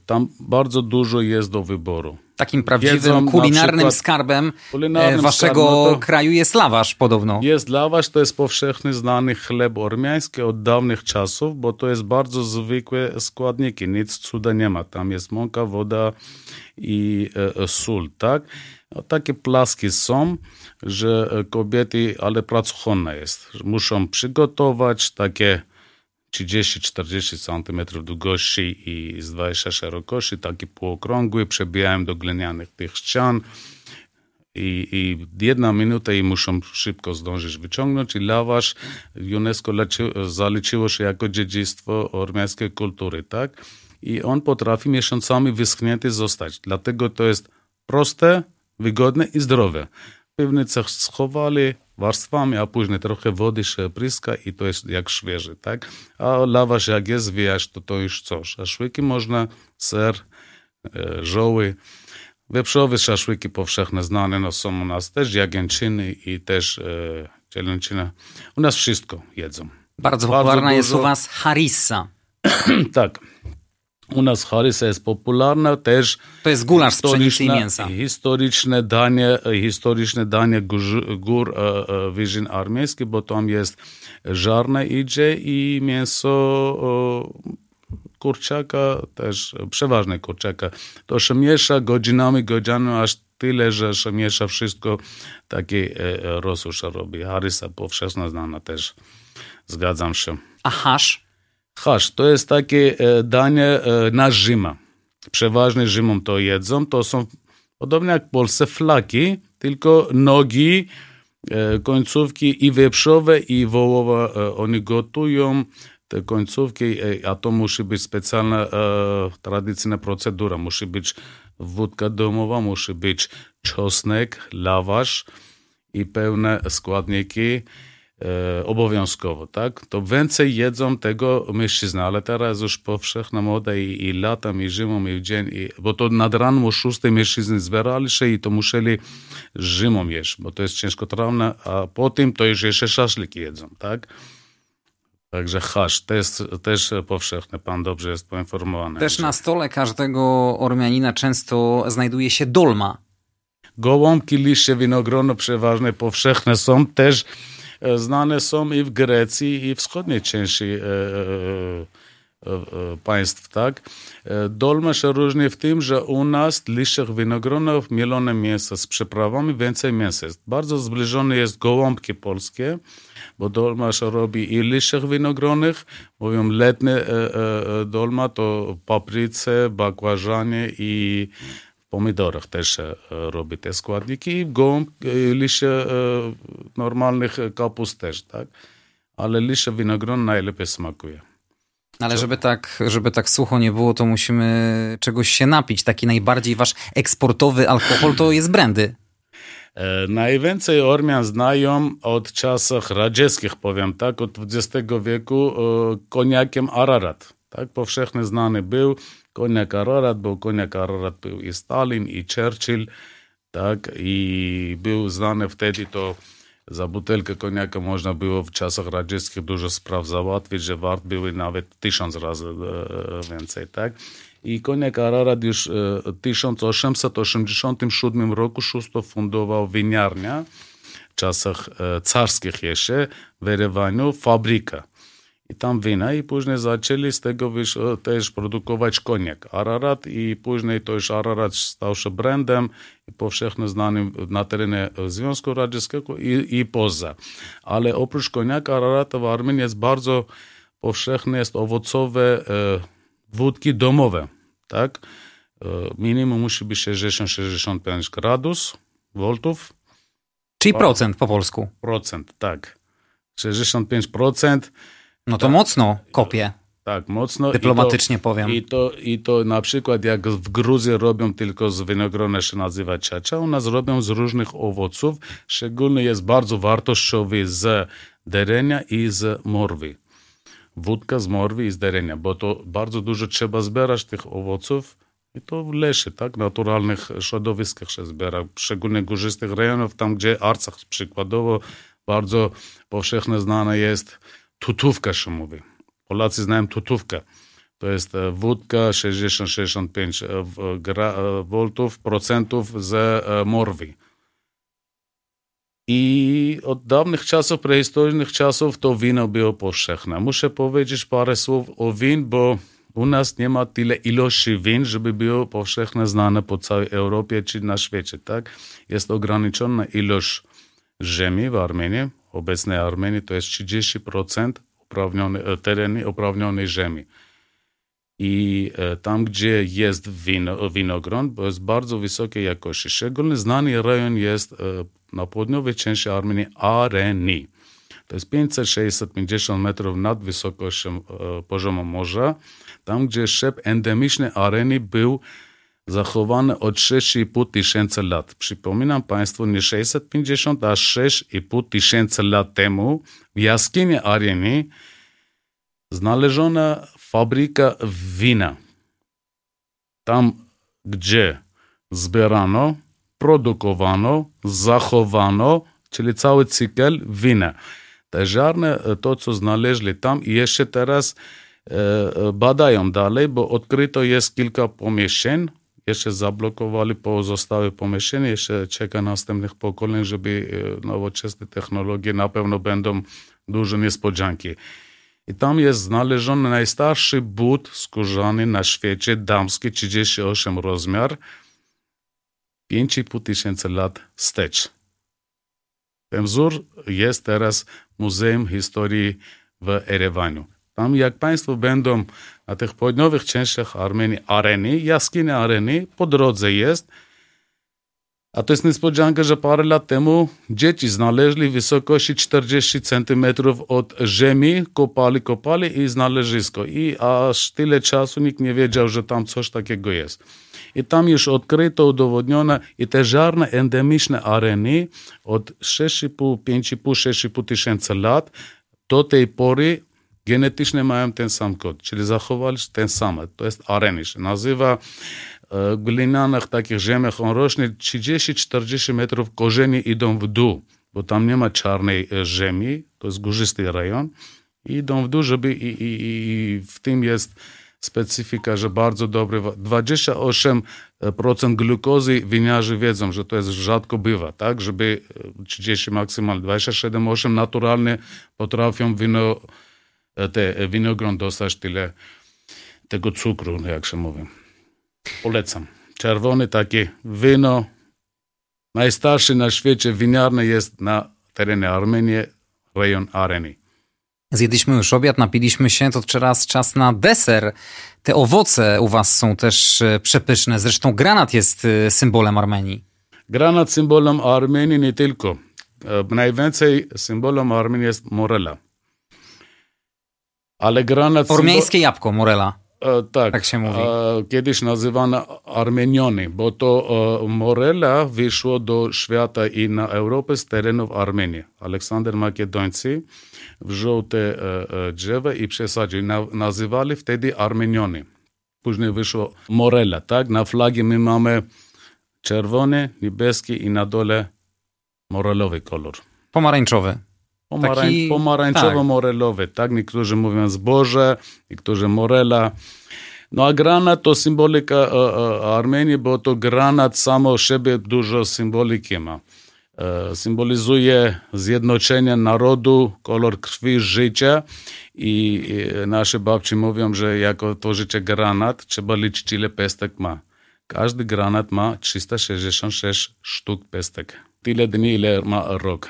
Tam bardzo dużo jest do wyboru. Takim prawdziwym jedzą kulinarnym skarbem e, kulinarnym waszego skarb, no kraju jest lawasz podobno. Jest lawasz, to jest powszechny znany chleb ormiański od dawnych czasów, bo to jest bardzo zwykłe składniki, nic cuda nie ma. Tam jest mąka, woda i e, e sól, tak? No, takie plaski są, że e, kobiety, ale pracochłonna jest. Muszą przygotować takie 30-40 cm długości i z 20 szerokości, takie półokrągłe, przebijają do glinianych tych ścian i, i jedna minuta i muszą szybko zdążyć wyciągnąć i lawasz UNESCO leci, zaliczyło się jako dziedzictwo ormiańskiej kultury, tak? I on potrafi miesiącami wyschnięty zostać, dlatego to jest proste, wygodne i zdrowe. Piwnice schowali warstwami, a później trochę wody się pryska i to jest jak świeży, tak? A lawasz jak jest, wiesz, to to już coś. A szłyki można, ser, e, żoły, wieprzowe szaszłyki powszechne znane no, są u nas też, jagęczyny i też e, cielęcina. U nas wszystko jedzą. Bardzo popularna Bardzo jest u was harissa. tak. U nas harissa jest popularna też. To jest gulasz z pszenicy i mięsa. Historyczne danie, historyczne danie gór, gór e, e, wyżyn armiejskich, bo tam jest żarne idzie i mięso kurczaka, też przeważnie kurczaka. To się miesza godzinami, godzinami, aż tyle, że się miesza wszystko. Taki e, rosusz robi. Harysa powszechna znana też. Zgadzam się. A hasz? Hasz to jest takie e, danie e, na Rzyma. Przeważnie Rzymom to jedzą. To są podobnie jak w Polsce flaki, tylko nogi, e, końcówki i wieprzowe i wołowe oni gotują te końcówki, a to musi być specjalna tradycyjna procedura. Musi być wódka domowa, musi być czosnek, lawasz i pełne składniki e, obowiązkowo, tak? To więcej jedzą tego mężczyzny, ale teraz już powszechna moda i, i latem, i zimą, i w dzień, i, bo to nad ranem o szóstej mężczyzny zbierali się i to musieli zimą jeść, bo to jest ciężkotrawne, a po tym to już jeszcze szaszliki jedzą, tak? Także hasz też, też powszechny, pan dobrze jest poinformowany. Też na stole każdego Ormianina często znajduje się dolma. Gołąbki, liście, winogrono przeważnie powszechne są też znane są i w Grecji, i w wschodniej części e, e, państw, tak? Dolma się różni w tym, że u nas liściach winogronów mielone mięso z przyprawami, więcej mięsa jest. Bardzo zbliżone jest gołąbki polskie, bo dolma się robi i liściach winogronych, mówią letnie dolma to papryce, bakłażanie i pomidorach też robi te składniki, gołąb, liście normalnych kapust też, tak? Ale liście winogron najlepiej smakuje. Ale żeby tak, żeby tak sucho nie było, to musimy czegoś się napić. Taki najbardziej wasz eksportowy alkohol to jest brandy. E, najwięcej Ormian znają od czasów radzieckich, powiem tak, od XX wieku e, koniakiem Ararat. Tak, powszechnie znany był koniak Ararat, bo koniak Ararat był i Stalin, i Churchill, tak, i był znany wtedy to za butelkę koniaka można było w czasach radzieckich dużo spraw załatwić, że wart były nawet tysiąc razy e, więcej, tak? I koniak Ararat już w 1887 roku szósto fundował winiarnia w czasach e, carskich jeszcze w Erewaniu, fabryka i tam wina i później zaczęli z tego też produkować koniak Ararat i później to już Ararat stał się brandem i powszechnie znanym na terenie Związku Radzieckiego i, i poza. Ale oprócz koniaka Ararata w Armenii jest bardzo powszechne jest owocowe e, wódki domowe, tak? E, minimum musi być 60-65 gradus, voltów. Czyli procent po polsku. Procent, tak. 65%. No to tak. mocno kopie. Tak, mocno. Dyplomatycznie I to, powiem. I to, I to na przykład jak w Gruzji robią tylko z winogrona się nazywa czacza, u nas robią z różnych owoców. Szczególnie jest bardzo wartościowy z derenia i z morwy. Wódka z morwy i z derenia, bo to bardzo dużo trzeba zbierać tych owoców i to w lesie, tak, naturalnych środowiskach się zbiera, szczególnie górzystych rejonów, tam gdzie Arcach przykładowo bardzo powszechne znane jest tutówka się mówi. Polacy znają tutówkę. To jest wódka 60-65 voltów, procentów z morwi. I od dawnych czasów, prehistorycznych czasów, to wino było powszechne. Muszę powiedzieć parę słów o win, bo u nas nie ma tyle ilości win, żeby było powszechne znane po całej Europie czy na świecie. Tak? Jest ograniczona ilość ziemi w Armenii. Obecnej Armenii to jest 30% uprawnione, tereny uprawnionej ziemi. I e, tam, gdzie jest wino, winogron, jest bardzo wysokiej jakości. Szczególnie znany rejon jest e, na południowej części Armenii Areni. To jest 500-650 metrów nad wysokością e, poziomu morza, tam gdzie szep endemiczny Areni był zachowany od 6,5 tysięcy lat. Przypominam Państwu, nie 650, a 6,5 tysięcy lat temu w jaskini Areni znaleziona fabryka wina. Tam, gdzie zbierano, produkowano, zachowano, czyli cały cykl wina. Te ziarny, to co znaleźli tam i jeszcze teraz e, badają dalej, bo odkryto jest kilka pomieszczeń, jeszcze zablokowali pozostałe pomieszczenia, jeszcze czeka następnych pokoleń, żeby e, nowoczesne technologie na pewno będą duże niespodzianki. I tam jest znaleziony najstarszy but skórzany na świecie, damski, 38 rozmiar, 5,5 tysięcy lat wstecz. Ten wzór jest teraz Muzeum Historii w Erewaniu. Tam jak Państwo będą na tych południowych częściach Armenii, areny, jaskinia areny, po drodze jest, a to jest niespodzianka, że parę lat temu dzieci znaleźli wysokości 40 cm od ziemi, kopali, kopali i znalezisko. I aż tyle czasu nikt nie wiedział, że tam coś takiego jest. I tam już odkryto, udowodniono i te żarne endemiczne areny od 6,5, 5,5, 6,5 tysięcy lat do tej pory genetycznie mają ten sam kod, czyli zachowali ten sam. To jest arenisz. Nazywa w glinianych takich ziemiach on rośnie 30-40 metrów, korzenie idą w dół, bo tam nie ma czarnej ziemi, to jest górzysty rejon. Idą w dół, żeby i, i, i w tym jest specyfika, że bardzo dobry. 28% glukozy winiarzy wiedzą, że to jest rzadko bywa, tak? Żeby 30 maksymalnie, 27,8 naturalnie potrafią wino, te winogron dostać tyle tego cukru, jak się mówi. Polecam. Czerwony takie wino. Najstarszy na świecie winiarny jest na terenie Armenii, rejon Areni. Zjedliśmy już obiad, napiliśmy się, to teraz czas na deser. Te owoce u was są też e, przepyszne. Zresztą granat jest e, symbolem Armenii. Granat symbolem Armenii nie tylko. E, najwięcej symbolem Armenii jest morela. Ale granat... Ormiańskie jabłko, morela. E, tak, tak się mówi. E, kiedyś nazywano Armeniony, bo to e, Morela wyszło do świata i na Europę z terenów Armenii. Aleksander Makedońcy wziął te drzewa i przesadził. Nazywali wtedy Armeniony. Później wyszło Morela, tak? Na flagi my mamy czerwony, niebieski i na dole morelowy kolor. Pomarańczowy. Pomarań, Taki, Pomarańczowo-morelowy, tak. tak? Niektórzy mówią zboże, niektórzy morela. No a granat to symbolika e, e, Armenii, bo to granat samo siebie dużo symboliki ma. E, symbolizuje zjednoczenie narodu, kolor krwi, życia i, i nasze babci mówią, że jako tworzycie granat, trzeba liczyć ile pestek ma. Każdy granat ma 366 sztuk pestek. Tyle dni, ile ma rok.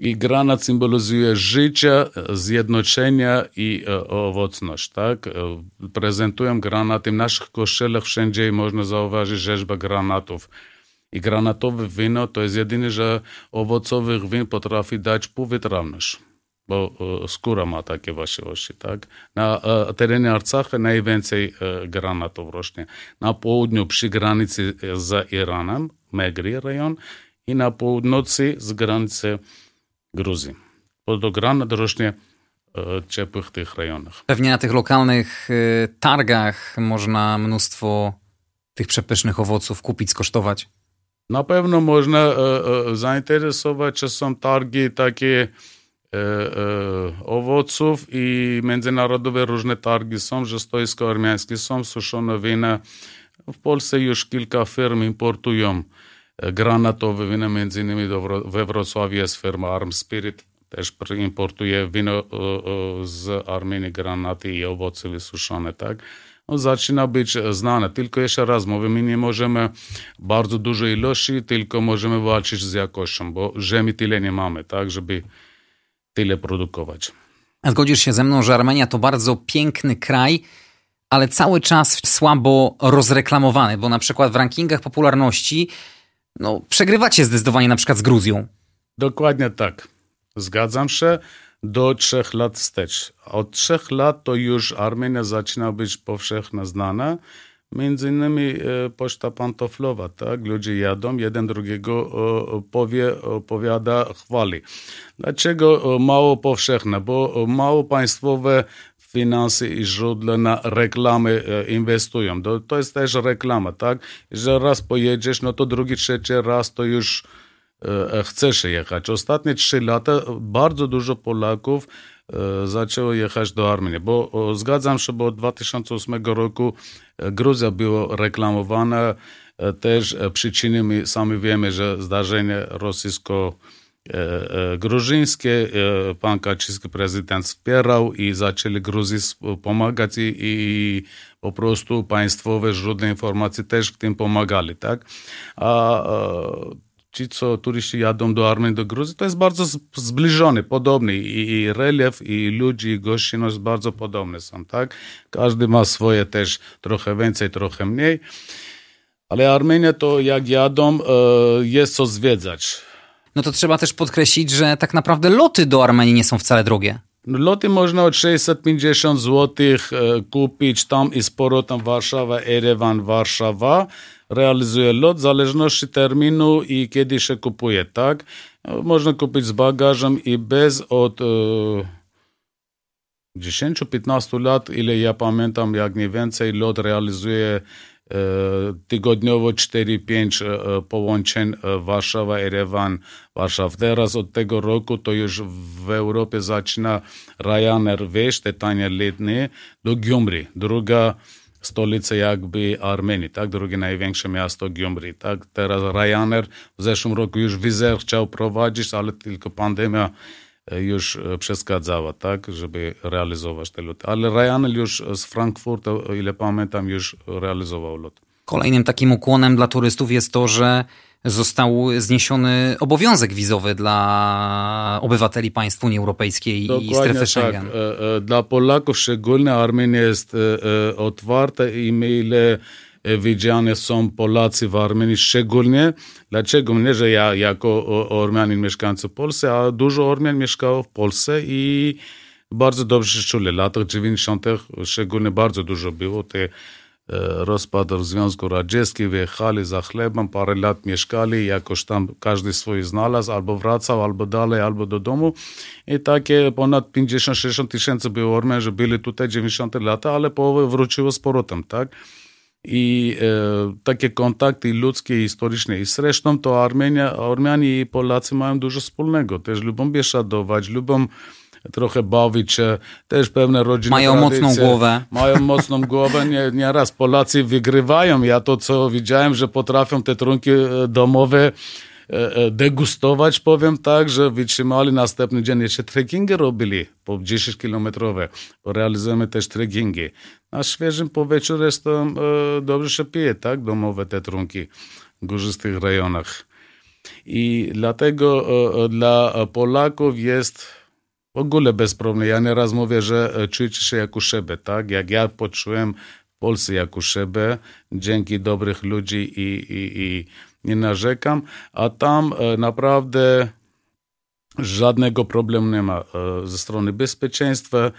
I granat symbolizuje życie, zjednoczenie i e, owocność. Tak? E, prezentują granaty. W naszych kościelach wszędzie można zauważyć rzeźbę granatów. I granatowe wino to jest jedyne, że owocowych win potrafi dać półwytrawność, bo e, skóra ma takie właściwości. Tak? Na terenie Arcacha najwięcej granatów rośnie. Na południu przy granicy z Iranem, Megri rejon, i na północy z granicy Gruzji. Podogranat rośnie e, w ciepłych tych rejonach. Pewnie na tych lokalnych e, targach można mnóstwo tych przepysznych owoców kupić, skosztować. Na pewno można e, zainteresować, czy są targi takie owoców i międzynarodowe różne targi są, że stoisko armiańskie są, suszone wina. W Polsce już kilka firm importują granatowe wina, między innymi do, we Wrocławiu jest firma Arm Spirit, też importuje wino z Armenii, granaty i owoce wysuszone, tak? No, zaczyna być znane. Tylko jeszcze raz mówię, my nie możemy bardzo dużej ilości, tylko możemy walczyć z jakością, bo ziemi tyle nie mamy, tak, żeby tyle produkować. Zgodzisz się ze mną, że Armenia to bardzo piękny kraj, ale cały czas słabo rozreklamowany, bo na przykład w rankingach popularności no, przegrywacie zdecydowanie na przykład z Gruzją. Dokładnie tak. Zgadzam się do trzech lat wstecz. Od trzech lat to już Armenia zaczyna być powszechnie znana. Między innymi e, poczta pantoflowa, tak? Ludzie jadą, jeden drugiego powie, opowiada, chwali. Dlaczego mało powszechne? Bo mało państwowe finanse i źródła na reklamy e, inwestują. To, to jest też reklama, tak? Jeżeli raz pojedziesz, no to drugi, trzeci raz to już e, chcesz jechać. Ostatnie trzy lata bardzo dużo Polaków e, zaczęło jechać do Armenii, bo zgadzam się, bo od 2008 roku Gruzja była reklamowana, też przyczyny my sami wiemy, że zdarzenie rosyjsko gruzińskie pan Kaczyński prezydent wspierał i zaczęli Gruzji pomagać i, i po prostu państwowe źródła informacji też w tym pomagali, tak? A, ci, co turyści jadą do Armenii, do Gruzji, to jest bardzo zbliżony, podobny i, i relief, i ludzi, i gościnność bardzo podobne są, tak? Każdy ma swoje też trochę więcej, trochę mniej. Ale Armenia to jak jadą, jest co zwiedzać no to trzeba też podkreślić, że tak naprawdę loty do Armenii nie są wcale drogie. Loty można od 650 zł e, kupić tam i z powrotem Warszawa, Erewan, Warszawa. Realizuje lot w zależności terminu i kiedy się kupuje, tak? No, można kupić z bagażem i bez od... E, 10-15 lat, ile ja pamiętam, jak nie więcej, lot realizuje tygodniowo 4-5 e, połączeń e, Warszawa, Erewan, Warszawa. Teraz od tego roku to już w Europie zaczyna Ryanair te tanie letnie, do Gyumri, druga stolica jakby Armenii, tak? Drugie największe miasto Gyumri, tak? Teraz Ryanair w zeszłym roku już wizer chciał prowadzić, ale tylko pandemia już przeszkadzała, tak, żeby realizować te loty. Ale Ryanair już z Frankfurta, o ile pamiętam, już realizował lot. Kolejnym takim ukłonem dla turystów jest to, że został zniesiony obowiązek wizowy dla obywateli państw Unii Europejskiej Dokładnie i strefy tak. Schengen. Tak. Dla Polaków szczególnie Armenia jest e, otwarta i my ile widziane są Polacy w Armenii szczególnie. Dlaczego? Nie, że ja jako Ormianin mieszkający w Polsce, a dużo Ormian mieszkało w Polsce i bardzo dobrze się czuli. W latach 90. szczególnie bardzo dużo było. Te rozpad Związku Radzieckim, wyjechali za chlebem, parę lat mieszkali, jakoś tam każdy swój znalazł, albo wracał, albo dalej, albo do domu. I takie ponad 50-60 tysięcy było Ormian, że byli tutaj 90 lata, ale połowę wróciło z powrotem, tak? I e, takie kontakty ludzkie i historyczne. I zresztą to Armenia, Ormianie i Polacy mają dużo wspólnego. Też lubią bieszadować, lubią trochę bawić się, też pewne rodziny Mają tradycje, mocną głowę. Mają mocną głowę, nie, nieraz Polacy wygrywają. Ja to, co widziałem, że potrafią te trunki e, domowe degustować, powiem tak, że wytrzymali następny dzień jeszcze trekkingi robili po 10 kilometrowe. Realizujemy też trekkingi. Na świeżym powietrzu jest to e, dobrze się pije, tak, domowe te trunki w górzystych rejonach. I dlatego dla Polaków jest w ogóle bez problemu. Ja nieraz mówię, że czujecie się jak u siebie, tak? Jak ja poczułem w Polsce jak u siebie, dzięki dobrych ludzi i, i, i nie narzekam, a tam e, naprawdę żadnego problemu nie ma e, ze strony bezpieczeństwa,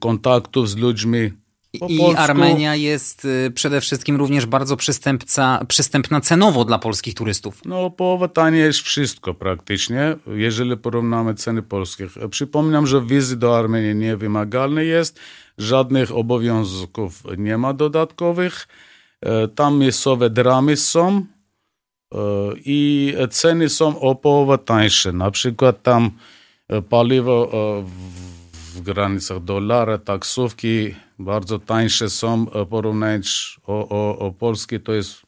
kontaktów z ludźmi. I polsku. Armenia jest e, przede wszystkim również bardzo przystępna cenowo dla polskich turystów. No, połowa tanie jest wszystko praktycznie, jeżeli porównamy ceny polskie. Przypominam, że wizy do Armenii nie wymagalne jest, żadnych obowiązków nie ma dodatkowych. Tam miejscowe dramy są, i ceny są o połowę tańsze. Na przykład tam Paliwo w granicach dolara, taksówki bardzo tańsze są, porównując o, o, o Polskie, to jest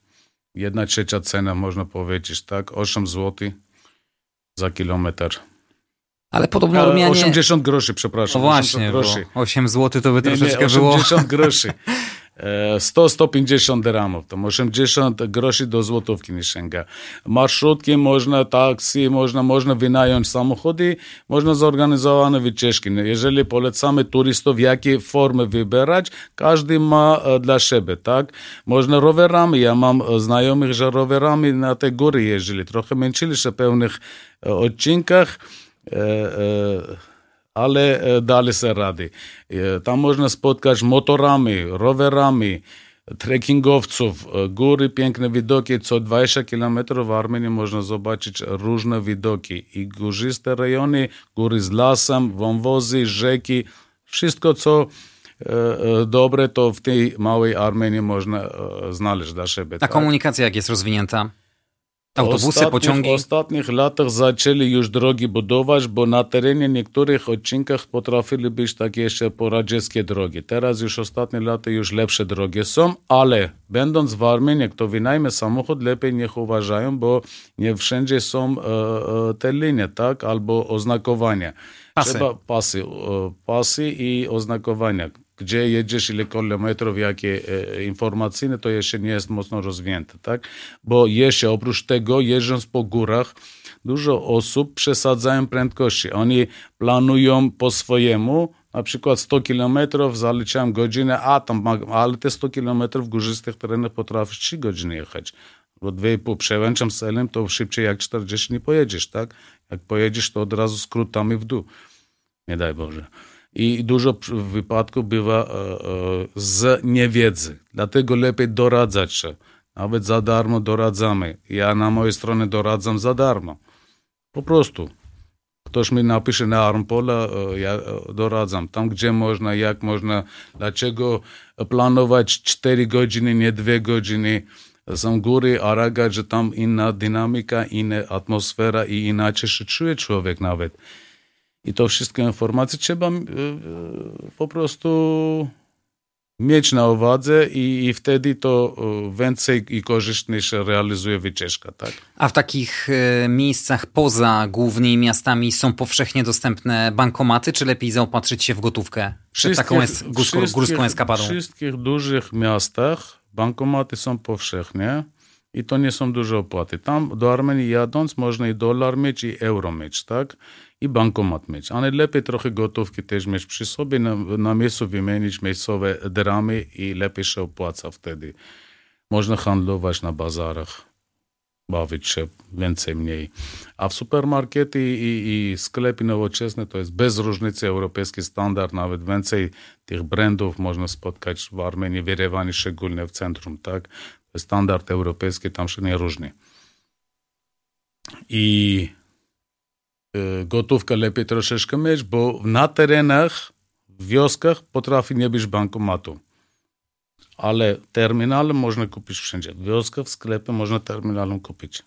jedna trzecia cena, można powiedzieć, tak? 8 zł za kilometr. Ale podobno Ormianie... 80 groszy, przepraszam. No właśnie, 8 zł to by troszeczkę nie, nie, 80 było... 80 groszy. 100-150 dramów, to 80 groszy do złotówki nie sięga. Marszrutki można, taksy, można, można wynająć samochody, można zorganizowane wycieczki. Jeżeli polecamy turystów, jakie formy wybierać, każdy ma dla siebie, tak? Można rowerami, ja mam znajomych, że rowerami na te góry jeździli, trochę męczyli się w pewnych odcinkach, ale dali sobie rady. Tam można spotkać motorami, rowerami, trekkingowców, góry, piękne widoki. Co 20 km w Armenii można zobaczyć różne widoki. I górzyste rejony, góry z lasem, wąwozy, rzeki, wszystko co dobre, to w tej małej Armenii można znaleźć dla siebie. A tak? komunikacja jak jest rozwinięta? Autobusy, ostatnich, pociągi? W ostatnich latach zaczęli już drogi budować, bo na terenie niektórych odcinkach potrafili być takie jeszcze poradzieckie drogi. Teraz już ostatnie lata już lepsze drogi są, ale będąc w Armenii, kto wynajmie samochód, lepiej niech uważają, bo nie wszędzie są e, e, te linie, tak, albo oznakowania. Pasy. Trzeba pasy, e, pasy i oznakowania gdzie jedziesz, ile kilometrów, jakie e, informacyjne, to jeszcze nie jest mocno rozwinięte, tak? Bo jeszcze oprócz tego, jeżdżąc po górach, dużo osób przesadzają prędkości. Oni planują po swojemu, na przykład 100 kilometrów, zaliczają godzinę, a tam, ale te 100 kilometrów w górzystych terenach potrafisz 3 godziny jechać. Bo 2,5 przełęczam celem, to szybciej jak 40 nie pojedziesz, tak? Jak pojedziesz, to od razu skrótami w dół. Nie daj Boże i dużo wypadków bywa e, e, z niewiedzy. Dlatego lepiej doradzać się. Nawet za darmo doradzamy. Ja na mojej stronie doradzam za darmo. Po prostu. Ktoś mi napisze na Armpola, e, ja doradzam. Tam, gdzie można, jak można, dlaczego planować 4 godziny, nie 2 godziny. Są góry, Araga, że tam inna dynamika, inna atmosfera i inaczej się czuje człowiek nawet. I to wszystkie informacje trzeba po prostu mieć na uwadze i, i wtedy to więcej i korzystnie się realizuje wycieczka. Tak? A w takich miejscach poza głównymi miastami są powszechnie dostępne bankomaty, czy lepiej zaopatrzyć się w gotówkę przed taką es, górską, górską eskapadą? W wszystkich dużych miastach bankomaty są powszechnie i to nie są duże opłaty. Tam do Armenii jadąc można i dolar mieć i euro mieć, tak? I bankomat mieć. A najlepiej trochę gotówki też mieć przy sobie, na, na miejscu wymienić miejscowe dramy i lepiej się opłaca wtedy. Można handlować na bazarach, bawić się więcej, mniej. A w supermarkety i, i sklepy nowoczesne to jest bez różnicy europejski standard, nawet więcej tych brandów można spotkać w Armenii, w Jerewanie, szczególnie w centrum, tak? Standard europejski tam się nie różni. I gotówkę lepiej troszeczkę mieć, bo na terenach, w wioskach potrafi nie być bankomatu. Ale terminale można kupić wszędzie. W wioskach, w sklepie można terminalem kupić.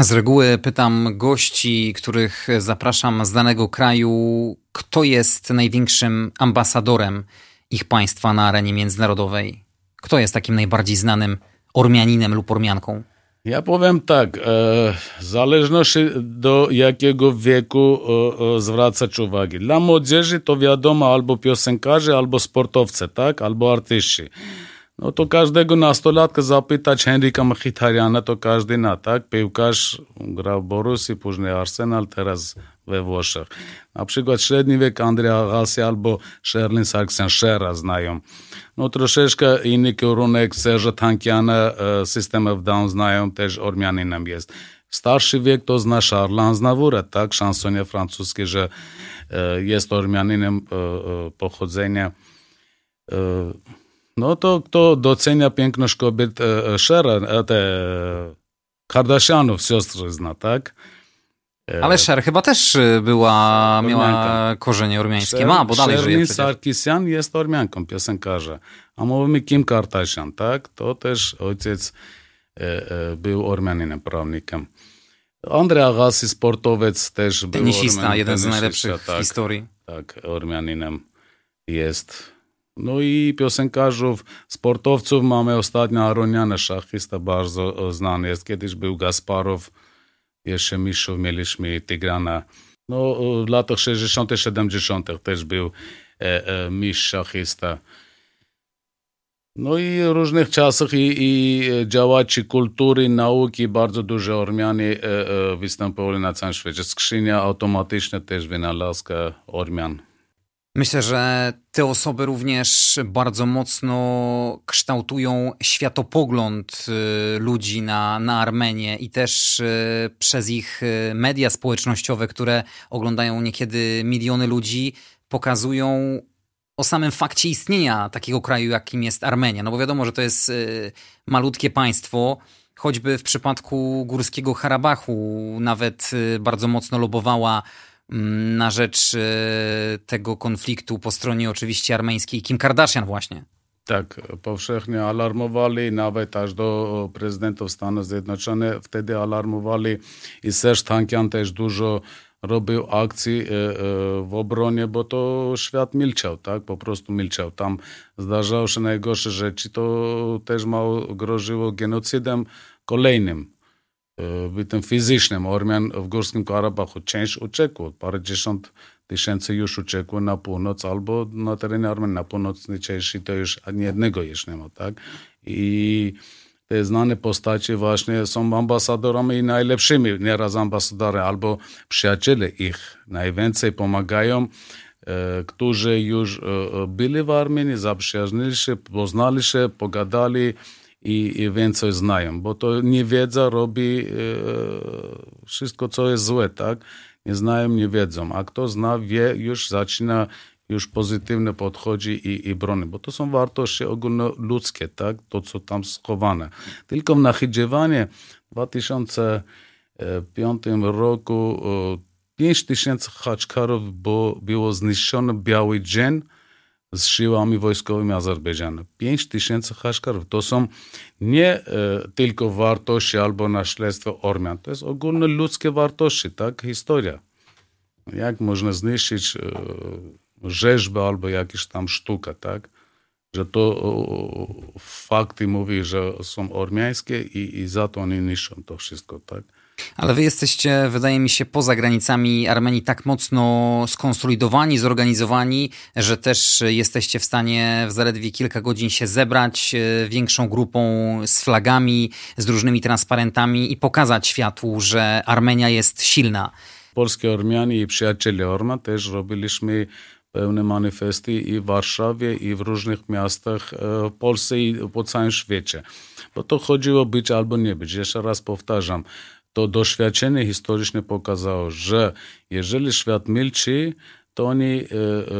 Z reguły pytam gości, których zapraszam z danego kraju, kto jest największym ambasadorem ich państwa na arenie międzynarodowej? Kto jest takim najbardziej znanym Ormianinem lub Ormianką? Ja powiem tak, e, w zależności do jakiego wieku e, e, zwracać uwagę. Dla młodzieży to wiadomo albo piosenkarze, albo sportowcy, tak, albo artyści. Но то каждого на сто лет запитать Хенрика Мхитаряна, то каждый на так, пивкаш грав Борус и пужный Арсенал тераз ve voshach. Na przykład średni wiek Andrea Agassi albo Sherlin Sargsyan Shera znają. No troszeczkę inny kierunek Serza Tankiana System of Down znają, też Ormianinem jest. Starszy wiek to zna Charles Aznavoura, tak, szansonie francuskie, że jest Ormianinem pochodzenia. No to kto docenia piękność kobiet Shera, te Kardashianów, siostry zna, tak? Ale Sher chyba też była, miała korzenie ormiańskie. Sher, Ma, bo dalej żyje Sarkisian jest ormianką, piosenkarza. A mówimy Kim Kardashian, tak? To też ojciec e, e, był ormianinem, prawnikiem. Andrzej Agassi, sportowiec też był. Tenisista, Ormian, jeden z najlepszych tak, w historii. Tak, Ormianinem jest. No i piosenkarzów, sportowców mamy ostatnio Aroniana, szachista bardzo znany jest. Kiedyś był Gasparow, jeszcze mistrzów mieliśmy Tygrana. No w latach 60 70 też był e, e, mistrz szachista. No i w różnych czasach i, i działaczy kultury, nauki, bardzo dużo Ormianie e, e, występowali na całym świecie. Skrzynia automatyczna też wynalazka Ormian. Myślę, że te osoby również bardzo mocno kształtują światopogląd y, ludzi na, na Armenię i też y, przez ich y, media społecznościowe, które oglądają niekiedy miliony ludzi, pokazują o samym fakcie istnienia takiego kraju, jakim jest Armenia. No bo wiadomo, że to jest malutkie państwo, choćby w przypadku Górskiego Harabachu nawet bardzo mocno lobowała na rzecz e, tego konfliktu po stronie oczywiście armeńskiej Kim Kardashian właśnie. Tak, powszechnie alarmowali, nawet aż do prezydentów Stanów Zjednoczonych. Wtedy alarmowali i Serge Tankian też dużo robił akcji e, e, w obronie, bo to świat milczał, tak? Po prostu milczał. Tam zdarzały się najgorsze rzeczy. To też mało groziło genocydem kolejnym bytem fizycznym. Ormian w Górskim Karabachu część uciekło, parędziesiąt tysięcy już uciekło na północ, albo na terenie Armenii na północnej części to już ani jednego już nie ma, tak? I te znane postacie właśnie są ambasadorami najlepszymi, nieraz ambasadorami albo przyjaciele ich najwięcej pomagają, e, którzy już e, byli w Armenii, zaprzyjaźnili się, poznali się, pogadali, i, więcej znają, bo to niewiedza robi e, wszystko, co jest złe, tak? Nie znają, nie wiedzą, a kto zna, wie, już zaczyna już pozytywnie podchodzi i, i broni, bo to są wartości ogólnoludzkie, tak? To, co tam schowane. Tylko w Nachidzewanie w 2005 roku 5 tysięcy haczkarów było, było zniszczone biały dzień, z siłami wojskowymi Azerbejdżanu. 5 tysięcy haszkarów. To są nie e, tylko wartości albo naśledztwo Ormian, to jest ogólne ludzkie wartości, tak? Historia. Jak można zniszczyć e, rzeźbę albo jakieś tam sztukę, tak? Że to o, fakty mówi, że są ormiańskie i, i za to oni niszczą to wszystko, tak? Ale wy jesteście, wydaje mi się, poza granicami Armenii tak mocno skonsolidowani, zorganizowani, że też jesteście w stanie w zaledwie kilka godzin się zebrać e, większą grupą z flagami, z różnymi transparentami i pokazać światu, że Armenia jest silna. Polskie Ormianie i przyjaciele Orma też robiliśmy pełne manifesty i w Warszawie, i w różnych miastach e, w Polsce i po całym świecie. Bo to chodziło być albo nie być. Jeszcze raz powtarzam, to doświadczenie historyczne pokazało, że jeżeli świat milczy, to oni e,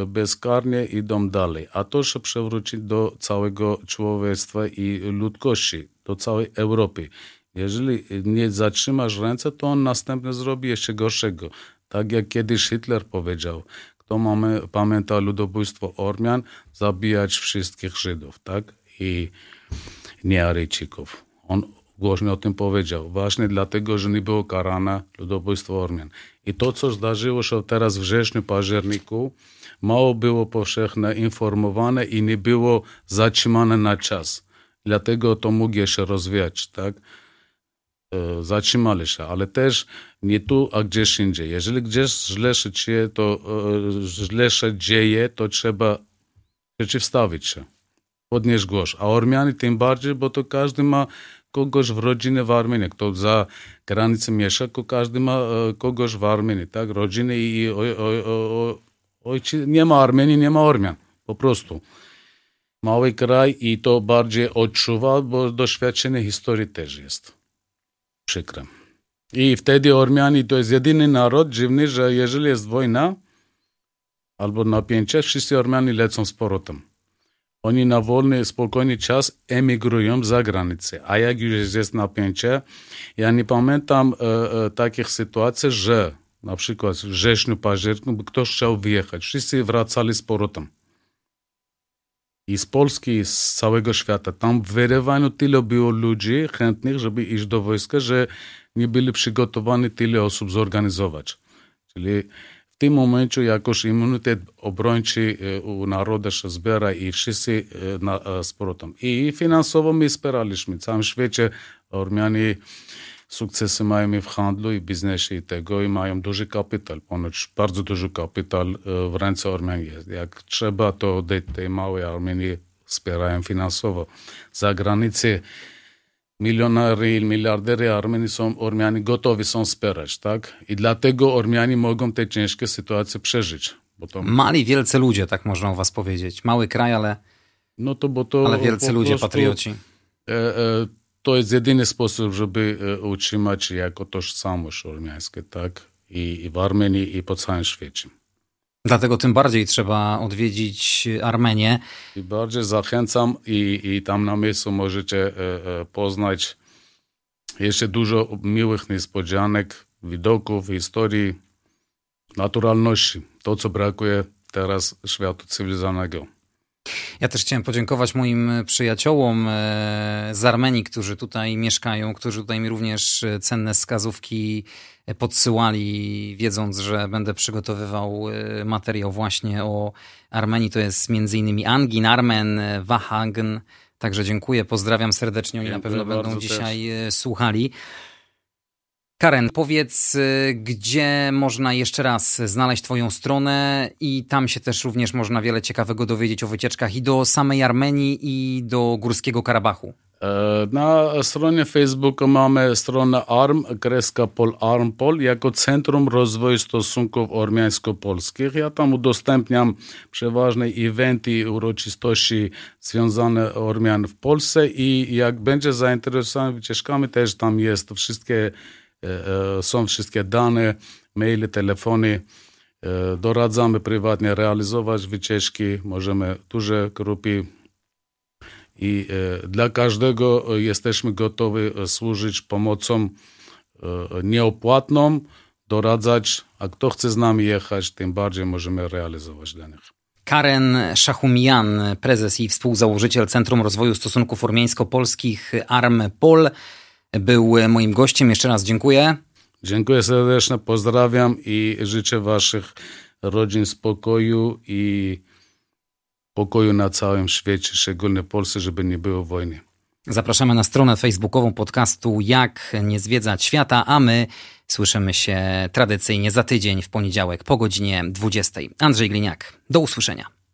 e, bezkarnie idą dalej. A to się przewróci do całego człowieczeństwa i ludzkości, do całej Europy. Jeżeli nie zatrzymasz ręce, to on następnie zrobi jeszcze gorszego. Tak jak kiedyś Hitler powiedział, kto mamy, pamięta ludobójstwo Ormian, zabijać wszystkich Żydów, tak? I nie Aryjczyków. On głośno o tym powiedział. Właśnie dlatego, że nie było karane ludobójstwo Ormian. I to, co zdarzyło się teraz w wrześniu, październiku, mało było powszechne informowane i nie było zatrzymane na czas. Dlatego to mógł się rozwijać, tak? E, zatrzymali się, ale też nie tu, a gdzieś indziej. Jeżeli gdzieś źle się dzieje, to e, źle się dzieje, to trzeba przeciwstawić się, podnieść głos. A Ormianie tym bardziej, bo to każdy ma kogoś w rodzinie w Armenii, kto za granicą mieszka, każdy ma e, kogoś w Armenii, tak? Rodziny i ojciec, nie ma Armenii, nie ma Ormian, po prostu. Mały kraj i to bardziej odczuwa, bo doświadczenie historii też jest. Przykre. I wtedy Ormianie to jest jedyny naród dziwny, że jeżeli jest wojna albo napięcie, wszyscy Ormianie lecą z powrotem. Oni na wolny, spokojny czas emigrują za granicę. A jak już jest napięcie, ja nie pamiętam e, e, takich sytuacji, że na przykład w wrześniu, październiku ktoś chciał wyjechać. Wszyscy wracali z powrotem. I z Polski, i z całego świata. Tam w Werewaniu tyle było ludzi chętnych, żeby iść do wojska, że nie byli przygotowani tyle osób zorganizować. Czyli tym momencie jakoś immunitet obrończy u narodu się zbiera i wszyscy na, z powrotem. I finansowo my wspieraliśmy. W całym świecie Ormianie sukcesy mają w handlu i biznesie i tego i mają duży kapitał, ponoć bardzo duży kapitał w ręce Ormian jest. Jak trzeba, to tej małej Armenii wspierają finansowo. Za granicę milionary, miliardery Armenii są, Ormianie gotowi są wspierać, tak? I dlatego Ormianie mogą te ciężkie sytuacje przeżyć. To... Mali wielcy ludzie, tak można o was powiedzieć. Mały kraj, ale, no to, bo to ale wielcy ludzie, prostu, patrioci. E, e, to jest jedyny sposób, żeby e, utrzymać jako tożsamość ormiańską, tak? I, I w Armenii, i po całym świecie. Dlatego tym bardziej trzeba odwiedzić Armenię. I bardziej zachęcam i, i tam na miejscu możecie e, e, poznać jeszcze dużo miłych niespodzianek, widoków, historii, naturalności. To, co brakuje teraz światu cywilizowanego. Ja też chciałem podziękować moim przyjaciołom e, z Armenii, którzy tutaj mieszkają, którzy tutaj mi również cenne wskazówki podsyłali, wiedząc, że będę przygotowywał e, materiał właśnie o Armenii. To jest m.in. Angin, Armen, Wahagen. Także dziękuję, pozdrawiam serdecznie. Oni dziękuję na pewno będą dzisiaj też. słuchali. Karen, powiedz, y, gdzie można jeszcze raz znaleźć Twoją stronę i tam się też również można wiele ciekawego dowiedzieć o wycieczkach i do samej Armenii i do Górskiego Karabachu. E, na stronie Facebooka mamy stronę ARM, kreska Pol jako Centrum Rozwoju Stosunków Ormiańsko-Polskich. Ja tam udostępniam przeważne eventy i uroczystości związane Ormian w Polsce i jak będzie zainteresowany wycieczkami, też tam jest wszystkie są wszystkie dane, maile, telefony. E, doradzamy prywatnie realizować wycieczki, możemy duże grupy i dla każdego jesteśmy gotowi służyć pomocą nieopłatną, doradzać, a kto chce z nami jechać, tym bardziej możemy realizować dla nich. Karen Szachumian, prezes i współzałożyciel Centrum Rozwoju Stosunków Ormiańsko-Polskich ARM-POL był moim gościem. Jeszcze raz dziękuję. Dziękuję serdecznie, pozdrawiam i życzę Waszych rodzin spokoju i pokoju na całym świecie, szczególnie w Polsce, żeby nie było wojny. Zapraszamy na stronę facebookową podcastu Jak nie zwiedzać świata, a my słyszymy się tradycyjnie za tydzień w poniedziałek po godzinie 20. Andrzej Gliniak. Do usłyszenia.